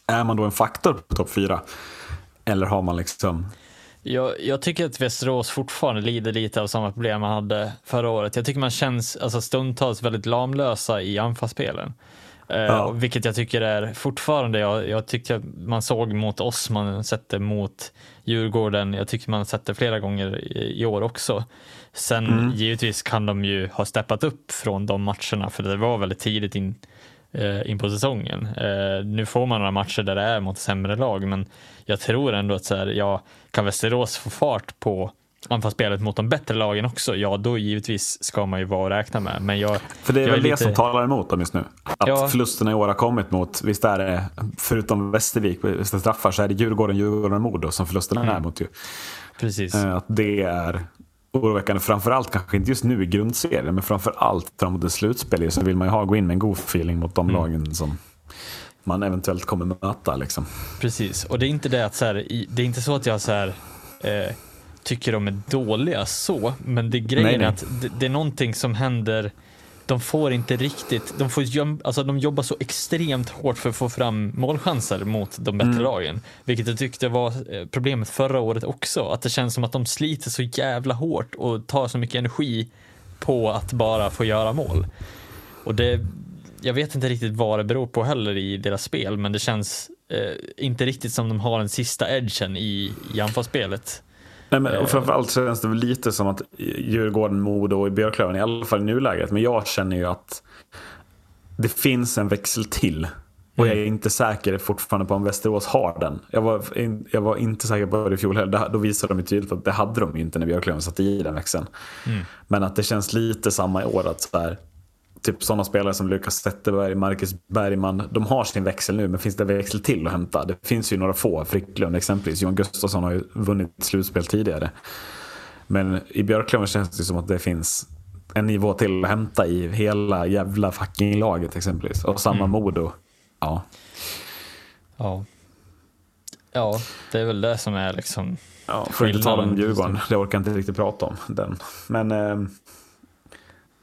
[SPEAKER 3] Är man då en faktor på topp fyra? Eller har man liksom
[SPEAKER 4] Jag, jag tycker att Västerås fortfarande lider lite av samma problem man hade förra året. Jag tycker man känns alltså, stundtals väldigt lamlösa i anfallsspelen. Eh,
[SPEAKER 3] Ja.
[SPEAKER 4] och Vilket jag tycker är fortfarande, jag, jag tycker att man såg mot oss, man sätter mot Djurgården, jag tycker man sätter flera gånger i, i år också. Sen
[SPEAKER 3] Mm.
[SPEAKER 4] givetvis kan de ju ha steppat upp från de matcherna, för det var väldigt tidigt in, eh, in på säsongen. Eh, nu får man några matcher där det är mot sämre lag, men jag tror ändå att så här, ja, kan Västerås få fart på anfallsspelet mot de bättre lagen också, ja då givetvis ska man ju vara och räkna med. Men jag,
[SPEAKER 3] För det är väl det
[SPEAKER 4] lite-
[SPEAKER 3] som talar emot dem just nu. Att
[SPEAKER 4] Ja.
[SPEAKER 3] förlusterna i år har kommit mot, visst är det, förutom Västervik, är det straffar, så är det Djurgården, Djurgården och Modo som förlusterna
[SPEAKER 4] Mm.
[SPEAKER 3] är mot. Ju.
[SPEAKER 4] Precis.
[SPEAKER 3] Eh, Att det är oroväckande, framförallt kanske inte just nu i grundserien, men framförallt framåt ett slutspel så vill man ju ha, gå in med en god feeling mot
[SPEAKER 4] Mm.
[SPEAKER 3] de lagen som man eventuellt kommer möta. Liksom.
[SPEAKER 4] Precis, och det är inte det att så här, i- det är inte så att jag så här, eh, tycker de är dåliga så, men det grejen
[SPEAKER 3] Nej, nej.
[SPEAKER 4] är att det, det är någonting som händer de får inte riktigt, de, får alltså de jobbar så extremt hårt för att få fram målchanser mot de
[SPEAKER 3] Mm.
[SPEAKER 4] bättre lagen. Vilket jag tyckte var eh, problemet förra året också, att det känns som att de sliter så jävla hårt och tar så mycket energi på att bara få göra mål. Och det, jag vet inte riktigt vad det beror på heller i deras spel, men det känns eh, inte riktigt som de har den sista edgen i, i anfallsspelet.
[SPEAKER 3] Nej, men, och framförallt känns det väl lite som att Djurgården, Modo och Björklöven, i alla fall i nuläget, men jag känner ju att det finns en växel till. Och jag är inte säker fortfarande på om Västerås har den. Jag var, jag var inte säker på det i fjol heller. Då visade de ju tydligt att det hade de ju inte när Björklöven satte i den växeln. Men att det känns lite samma i år. Att så här, typ sådana spelare som Lukas Zetterberg, Marcus Bergman, de har sin växel nu, men finns det växel till att hämta? Det finns ju några få, Fricklund exempelvis. Johan Gustafsson har ju vunnit slutspel tidigare. Men i Björklöven känns det som att det finns en nivå till att hämta i hela jävla fucking laget exempelvis. Och samma Modo. Ja.
[SPEAKER 4] Ja. ja, det är väl det som är liksom
[SPEAKER 3] Ja, får inte tala om. Djurgården. Det orkar jag inte riktigt prata om. Den. Men eh,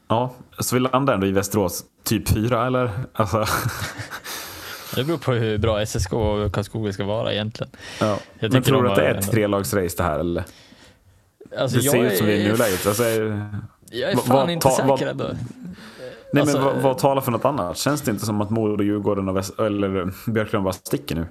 [SPEAKER 3] ja, så vi landar ändå i Västerås typ fyra eller? Alltså,
[SPEAKER 4] Det beror på hur bra SSK och Karlskoga ska vara egentligen.
[SPEAKER 3] ja.
[SPEAKER 4] Jag
[SPEAKER 3] Men tror du att det är ett trelagsrace det här eller?
[SPEAKER 4] Alltså,
[SPEAKER 3] Det ser ut som det är i nuläget. Alltså,
[SPEAKER 4] Jag är fan
[SPEAKER 3] vad
[SPEAKER 4] inte
[SPEAKER 3] ta-
[SPEAKER 4] säker
[SPEAKER 3] vad-
[SPEAKER 4] ändå.
[SPEAKER 3] nej,
[SPEAKER 4] Alltså,
[SPEAKER 3] men vad, vad talar för något annat? Känns det inte som att Modo, Djurgården och Väst, eller Björklund bara sticker nu?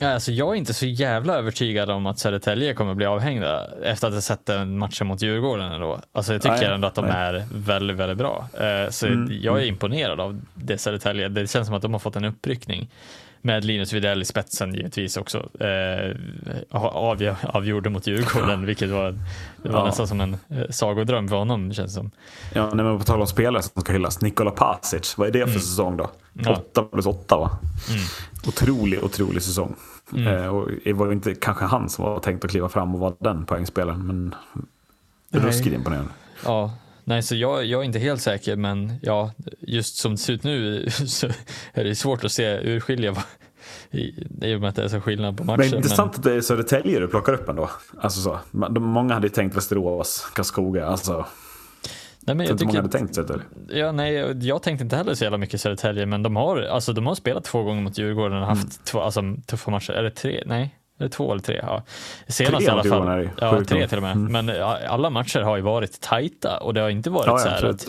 [SPEAKER 4] Ja, alltså, jag är inte så jävla övertygad om att Södertälje kommer bli avhängda efter att ha sett den matchen mot Djurgården. Ändå. Alltså, jag tycker
[SPEAKER 3] Nej,
[SPEAKER 4] ändå att de
[SPEAKER 3] nej.
[SPEAKER 4] är väldigt, väldigt bra. Eh, så jag är imponerad av det Södertälje. Det känns som att de har fått en uppryckning. Med Linus Widell i spetsen givetvis också. Eh, avgör, avgjorde mot Djurgården, vilket var, det var
[SPEAKER 3] Ja.
[SPEAKER 4] nästan som en eh, sagodröm för honom känns som.
[SPEAKER 3] Ja, nej, men på tal om spelare som ska hyllas. Nikola Pasic, vad är det för säsong då?
[SPEAKER 4] Mm. Ja. Mm.
[SPEAKER 3] Åtta plus åtta va? Otrolig, otrolig säsong. Eh, och det var ju inte kanske han som var tänkt att kliva fram och vara den poängspelaren. Men ruskigt imponerande.
[SPEAKER 4] Ja, nej, så jag, jag är inte helt säker, men ja, just som det ser ut nu så är det svårt att se urskilja i, i och med att det är så skillnad på matcher.
[SPEAKER 3] Men intressant att det är Södertälje du plockar upp ändå. Alltså så. De, många hade ju tänkt Västerås, Karlskoga. Alltså,
[SPEAKER 4] nej, men
[SPEAKER 3] jag
[SPEAKER 4] jag
[SPEAKER 3] inte många
[SPEAKER 4] tycker
[SPEAKER 3] hade tänkt Södertälje.
[SPEAKER 4] ja, nej, jag tänkte inte heller så jävla mycket Södertälje, men de har, alltså, de har spelat två gånger mot Djurgården och haft
[SPEAKER 3] Mm.
[SPEAKER 4] två, alltså, tuffa matcher. Är det tre? Nej. Det två eller tre? Ja. Senast
[SPEAKER 3] Tre
[SPEAKER 4] i alla fall. Ja, tre till och med. Men ja, alla matcher har ju varit tajta och det har inte varit
[SPEAKER 3] Ja,
[SPEAKER 4] så här
[SPEAKER 3] absolut.
[SPEAKER 4] att,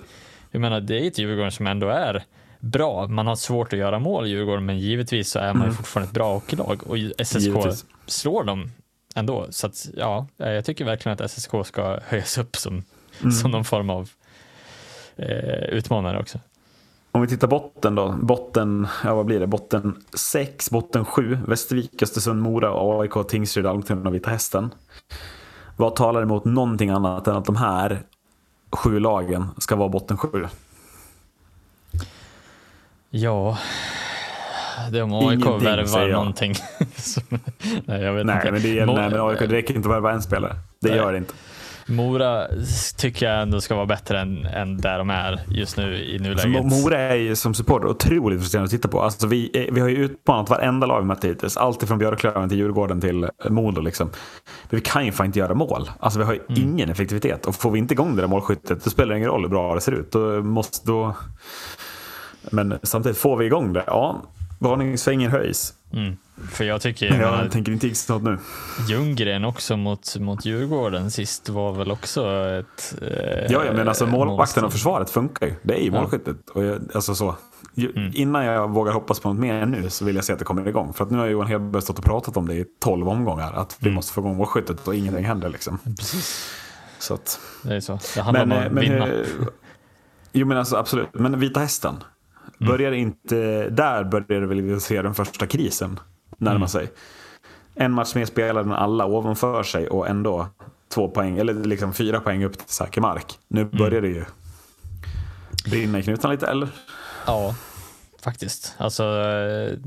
[SPEAKER 4] jag menar, det är ett Djurgården som ändå är bra. Man har svårt att göra mål i Djurgården, men givetvis så är man ju fortfarande ett bra hockeylag och SSK
[SPEAKER 3] Mm. Givetvis.
[SPEAKER 4] slår dem ändå. Så att, ja, jag tycker verkligen att SSK ska höjas upp som,
[SPEAKER 3] Mm.
[SPEAKER 4] som någon form av eh, utmanare också.
[SPEAKER 3] Om vi tittar botten då. Botten, ja vad blir det? Botten 6, botten 7. Västervik, Östersund, Mora, AIK, Tingsryd, Almtuna och Vita Hästen. Vad talar emot någonting annat än att de här sju lagen ska vara botten 7?
[SPEAKER 4] Ja, det är om AIK
[SPEAKER 3] Ingenting,
[SPEAKER 4] värvar någonting. Nej, jag vet
[SPEAKER 3] Nej,
[SPEAKER 4] inte.
[SPEAKER 3] men, det,
[SPEAKER 4] Mo-
[SPEAKER 3] nej, men AIK, det räcker inte att värva en spelare. Det
[SPEAKER 4] Nej.
[SPEAKER 3] gör det inte.
[SPEAKER 4] Mora tycker jag ändå ska vara bättre än, än där de är just nu i nuläget.
[SPEAKER 3] Mo- Mora är ju som supporter otroligt frustrerande att titta på. Alltså vi, är- vi har ju utmanat varenda lag vi mött hittills. Allt från Björklöven till Djurgården till eh, Modo. Liksom. Men vi kan ju fan inte göra mål. Alltså vi har ju
[SPEAKER 4] Mm.
[SPEAKER 3] ingen effektivitet. Och får vi inte igång det där målskyttet, då spelar det ingen roll hur bra det ser ut. Då måste, då... Men samtidigt, får vi igång det, ja, varningsfingern höjs.
[SPEAKER 4] Mm. För jag tycker,
[SPEAKER 3] Jag,
[SPEAKER 4] jag menar,
[SPEAKER 3] tänker inte snart nu.
[SPEAKER 4] Ljunggren också mot, mot Djurgården sist var väl också ett... Eh,
[SPEAKER 3] Ja, ja, men alltså målvakten och försvaret funkar ju. Det är ju
[SPEAKER 4] Ja. Mm.
[SPEAKER 3] målskyttet. Och jag, alltså så. Ju, Innan jag vågar hoppas på något mer nu så vill jag se att det kommer igång. För att nu har Johan Hedberg stått och pratat om det i tolv omgångar. Att vi
[SPEAKER 4] Mm.
[SPEAKER 3] måste få igång målskyttet och ingenting händer liksom.
[SPEAKER 4] Precis,
[SPEAKER 3] Så att,
[SPEAKER 4] det är så. Det handlar
[SPEAKER 3] men,
[SPEAKER 4] om att
[SPEAKER 3] men,
[SPEAKER 4] vinna.
[SPEAKER 3] eh, jo men alltså absolut. Men Vita Hästen.
[SPEAKER 4] Mm.
[SPEAKER 3] Börjar inte, där börjar väl se den första krisen närma
[SPEAKER 4] Mm.
[SPEAKER 3] sig. En match mer spelad än alla ovanför sig och ändå två poäng, eller liksom fyra poäng upp till säker mark. Nu
[SPEAKER 4] Mm.
[SPEAKER 3] börjar det ju brinna i knutarna lite, eller?
[SPEAKER 4] Ja, faktiskt. Alltså, eh,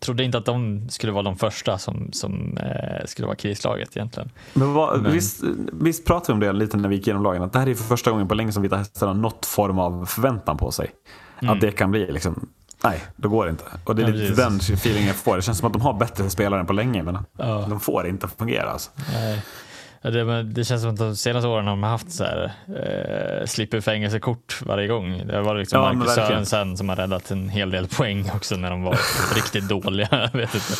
[SPEAKER 4] trodde inte att de skulle vara de första som, som eh, skulle vara krislaget egentligen.
[SPEAKER 3] Men, vad,
[SPEAKER 4] Men-
[SPEAKER 3] Visst, visst pratade vi om det lite när vi gick igenom lagen, att det här är för första gången på länge som Vita Hästar har något form av förväntan på sig. Att det kan bli liksom, nej, då går det inte. Och det är
[SPEAKER 4] Mm. Ja,
[SPEAKER 3] lite
[SPEAKER 4] precis.
[SPEAKER 3] den feelingen jag får. Det känns som att de har bättre spelare än på länge, men
[SPEAKER 4] Ja.
[SPEAKER 3] de får det inte att fungera. Alltså.
[SPEAKER 4] Nej. Ja, Det, det känns som att de senaste åren har de haft så här, eh, slipper fängelse-kort varje gång. Det var liksom
[SPEAKER 3] Ja,
[SPEAKER 4] Marcus. Sörensen som har räddat en hel del poäng också när de var riktigt dåliga. Vet inte.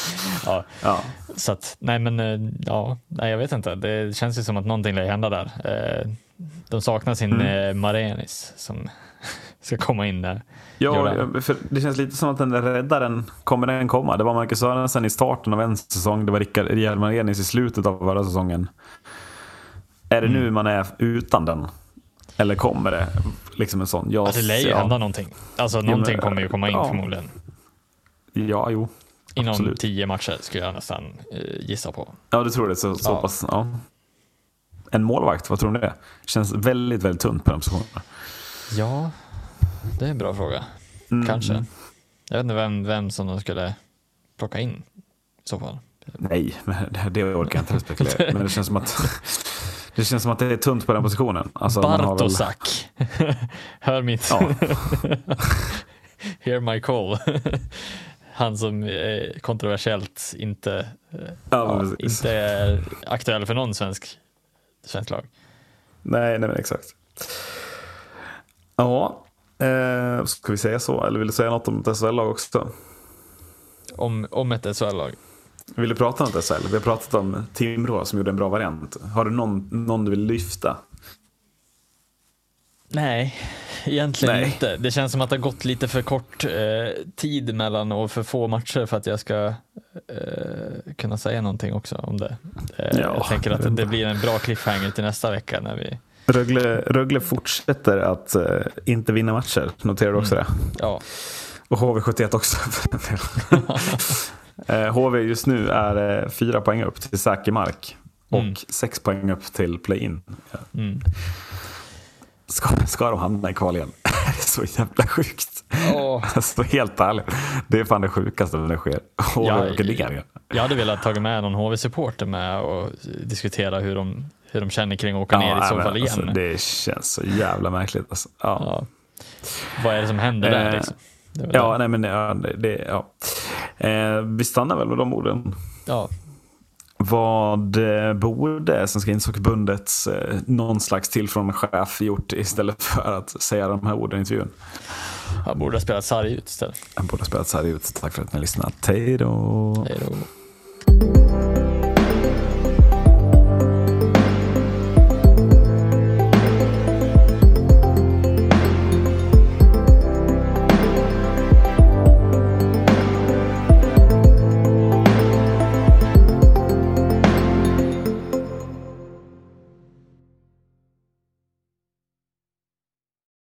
[SPEAKER 4] Ja,
[SPEAKER 3] Ja.
[SPEAKER 4] så att, nej men, eh, ja, nej jag vet inte. Det känns ju som att någonting lär hända där. Eh, De saknar sin
[SPEAKER 3] Mm.
[SPEAKER 4] eh, Marenis som ska komma in där.
[SPEAKER 3] Ja, ja, det känns lite som att den där räddaren, kommer den komma? Det var Marcus Sörensen i starten av en säsong, det var Rickard Hjelmarenis i slutet av förra säsongen. Är det
[SPEAKER 4] Mm.
[SPEAKER 3] nu man är utan den? Eller kommer det liksom en sån? Jag,
[SPEAKER 4] Alltså, det lär ju
[SPEAKER 3] ja,
[SPEAKER 4] hända någonting. Alltså någonting
[SPEAKER 3] men,
[SPEAKER 4] kommer ju komma in
[SPEAKER 3] ja.
[SPEAKER 4] förmodligen.
[SPEAKER 3] Ja, jo.
[SPEAKER 4] Inom
[SPEAKER 3] absolut.
[SPEAKER 4] tio matcher skulle jag nästan eh, gissa på.
[SPEAKER 3] Ja, du tror det. Så, så
[SPEAKER 4] Ja.
[SPEAKER 3] pass, ja. En målvakt, vad tror ni det är? Känns väldigt, väldigt tunt på de positionerna.
[SPEAKER 4] Ja, det är en bra fråga.
[SPEAKER 3] Mm,
[SPEAKER 4] Kanske. Jag vet inte vem, vem som de skulle plocka in i så fall.
[SPEAKER 3] Nej, men det, det orkar jag inte spekulera Men det känns som att det känns som att det är tunt på den positionen. Alltså, har väl-
[SPEAKER 4] Bartosak. Hör mitt...
[SPEAKER 3] Ja.
[SPEAKER 4] Hear my call. Han som är kontroversiellt inte, eh,
[SPEAKER 3] Ja,
[SPEAKER 4] inte är aktuell för någon svensk, svensk lag.
[SPEAKER 3] Nej, nej men exakt. Ja, eh, ska vi säga så? Eller vill du säga något om ett SHL-lag också?
[SPEAKER 4] Om, om ett SHL-lag.
[SPEAKER 3] Vill du prata om ett SHL? Vi har pratat om Timrå som gjorde en bra variant. Har du någon, någon du vill lyfta?
[SPEAKER 4] Nej, egentligen
[SPEAKER 3] Nej.
[SPEAKER 4] inte. Det känns som att det har gått lite för kort eh, tid mellan och för få matcher för att jag ska eh, kunna säga någonting också om det. Eh,
[SPEAKER 3] Ja,
[SPEAKER 4] jag tänker att det blir en bra cliffhanger till nästa vecka när vi,
[SPEAKER 3] Rögle, Rögle fortsätter att eh, inte vinna matcher. Noterar du också det?
[SPEAKER 4] ja,
[SPEAKER 3] Och HV71 också. eh, HV just nu är eh, fyra poäng upp till säker mark. Och
[SPEAKER 4] Mm.
[SPEAKER 3] sex poäng upp till play-in.
[SPEAKER 4] mm.
[SPEAKER 3] Ska, ska de hamna i kval igen? det är så jävla sjukt.
[SPEAKER 4] Åh.
[SPEAKER 3] Alltså helt ärligt. Det är fan det sjukaste när det sker. HV
[SPEAKER 4] Ja,
[SPEAKER 3] åker ner.
[SPEAKER 4] Jag hade velat ta med någon HV-supporter med och diskutera hur de, hur de känner kring att åka ner i så fall
[SPEAKER 3] men
[SPEAKER 4] igen.
[SPEAKER 3] Alltså, det känns så jävla märkligt. Alltså. Ja.
[SPEAKER 4] ja. Vad är det som händer där
[SPEAKER 3] Eh,
[SPEAKER 4] liksom?
[SPEAKER 3] Ja,
[SPEAKER 4] det.
[SPEAKER 3] nej men ja, det, ja. Eh, vi stannar väl med de orden.
[SPEAKER 4] ja.
[SPEAKER 3] Vad eh, borde Svenska innebandyförbundets eh, någon slags tillförordnad chef gjort istället för att säga de här orden i intervjun?
[SPEAKER 4] Han borde ha spelat sarg ut istället.
[SPEAKER 3] Han borde ha spelat här ut. Tack för att ni har lyssnat. Hej då!
[SPEAKER 4] Hej då.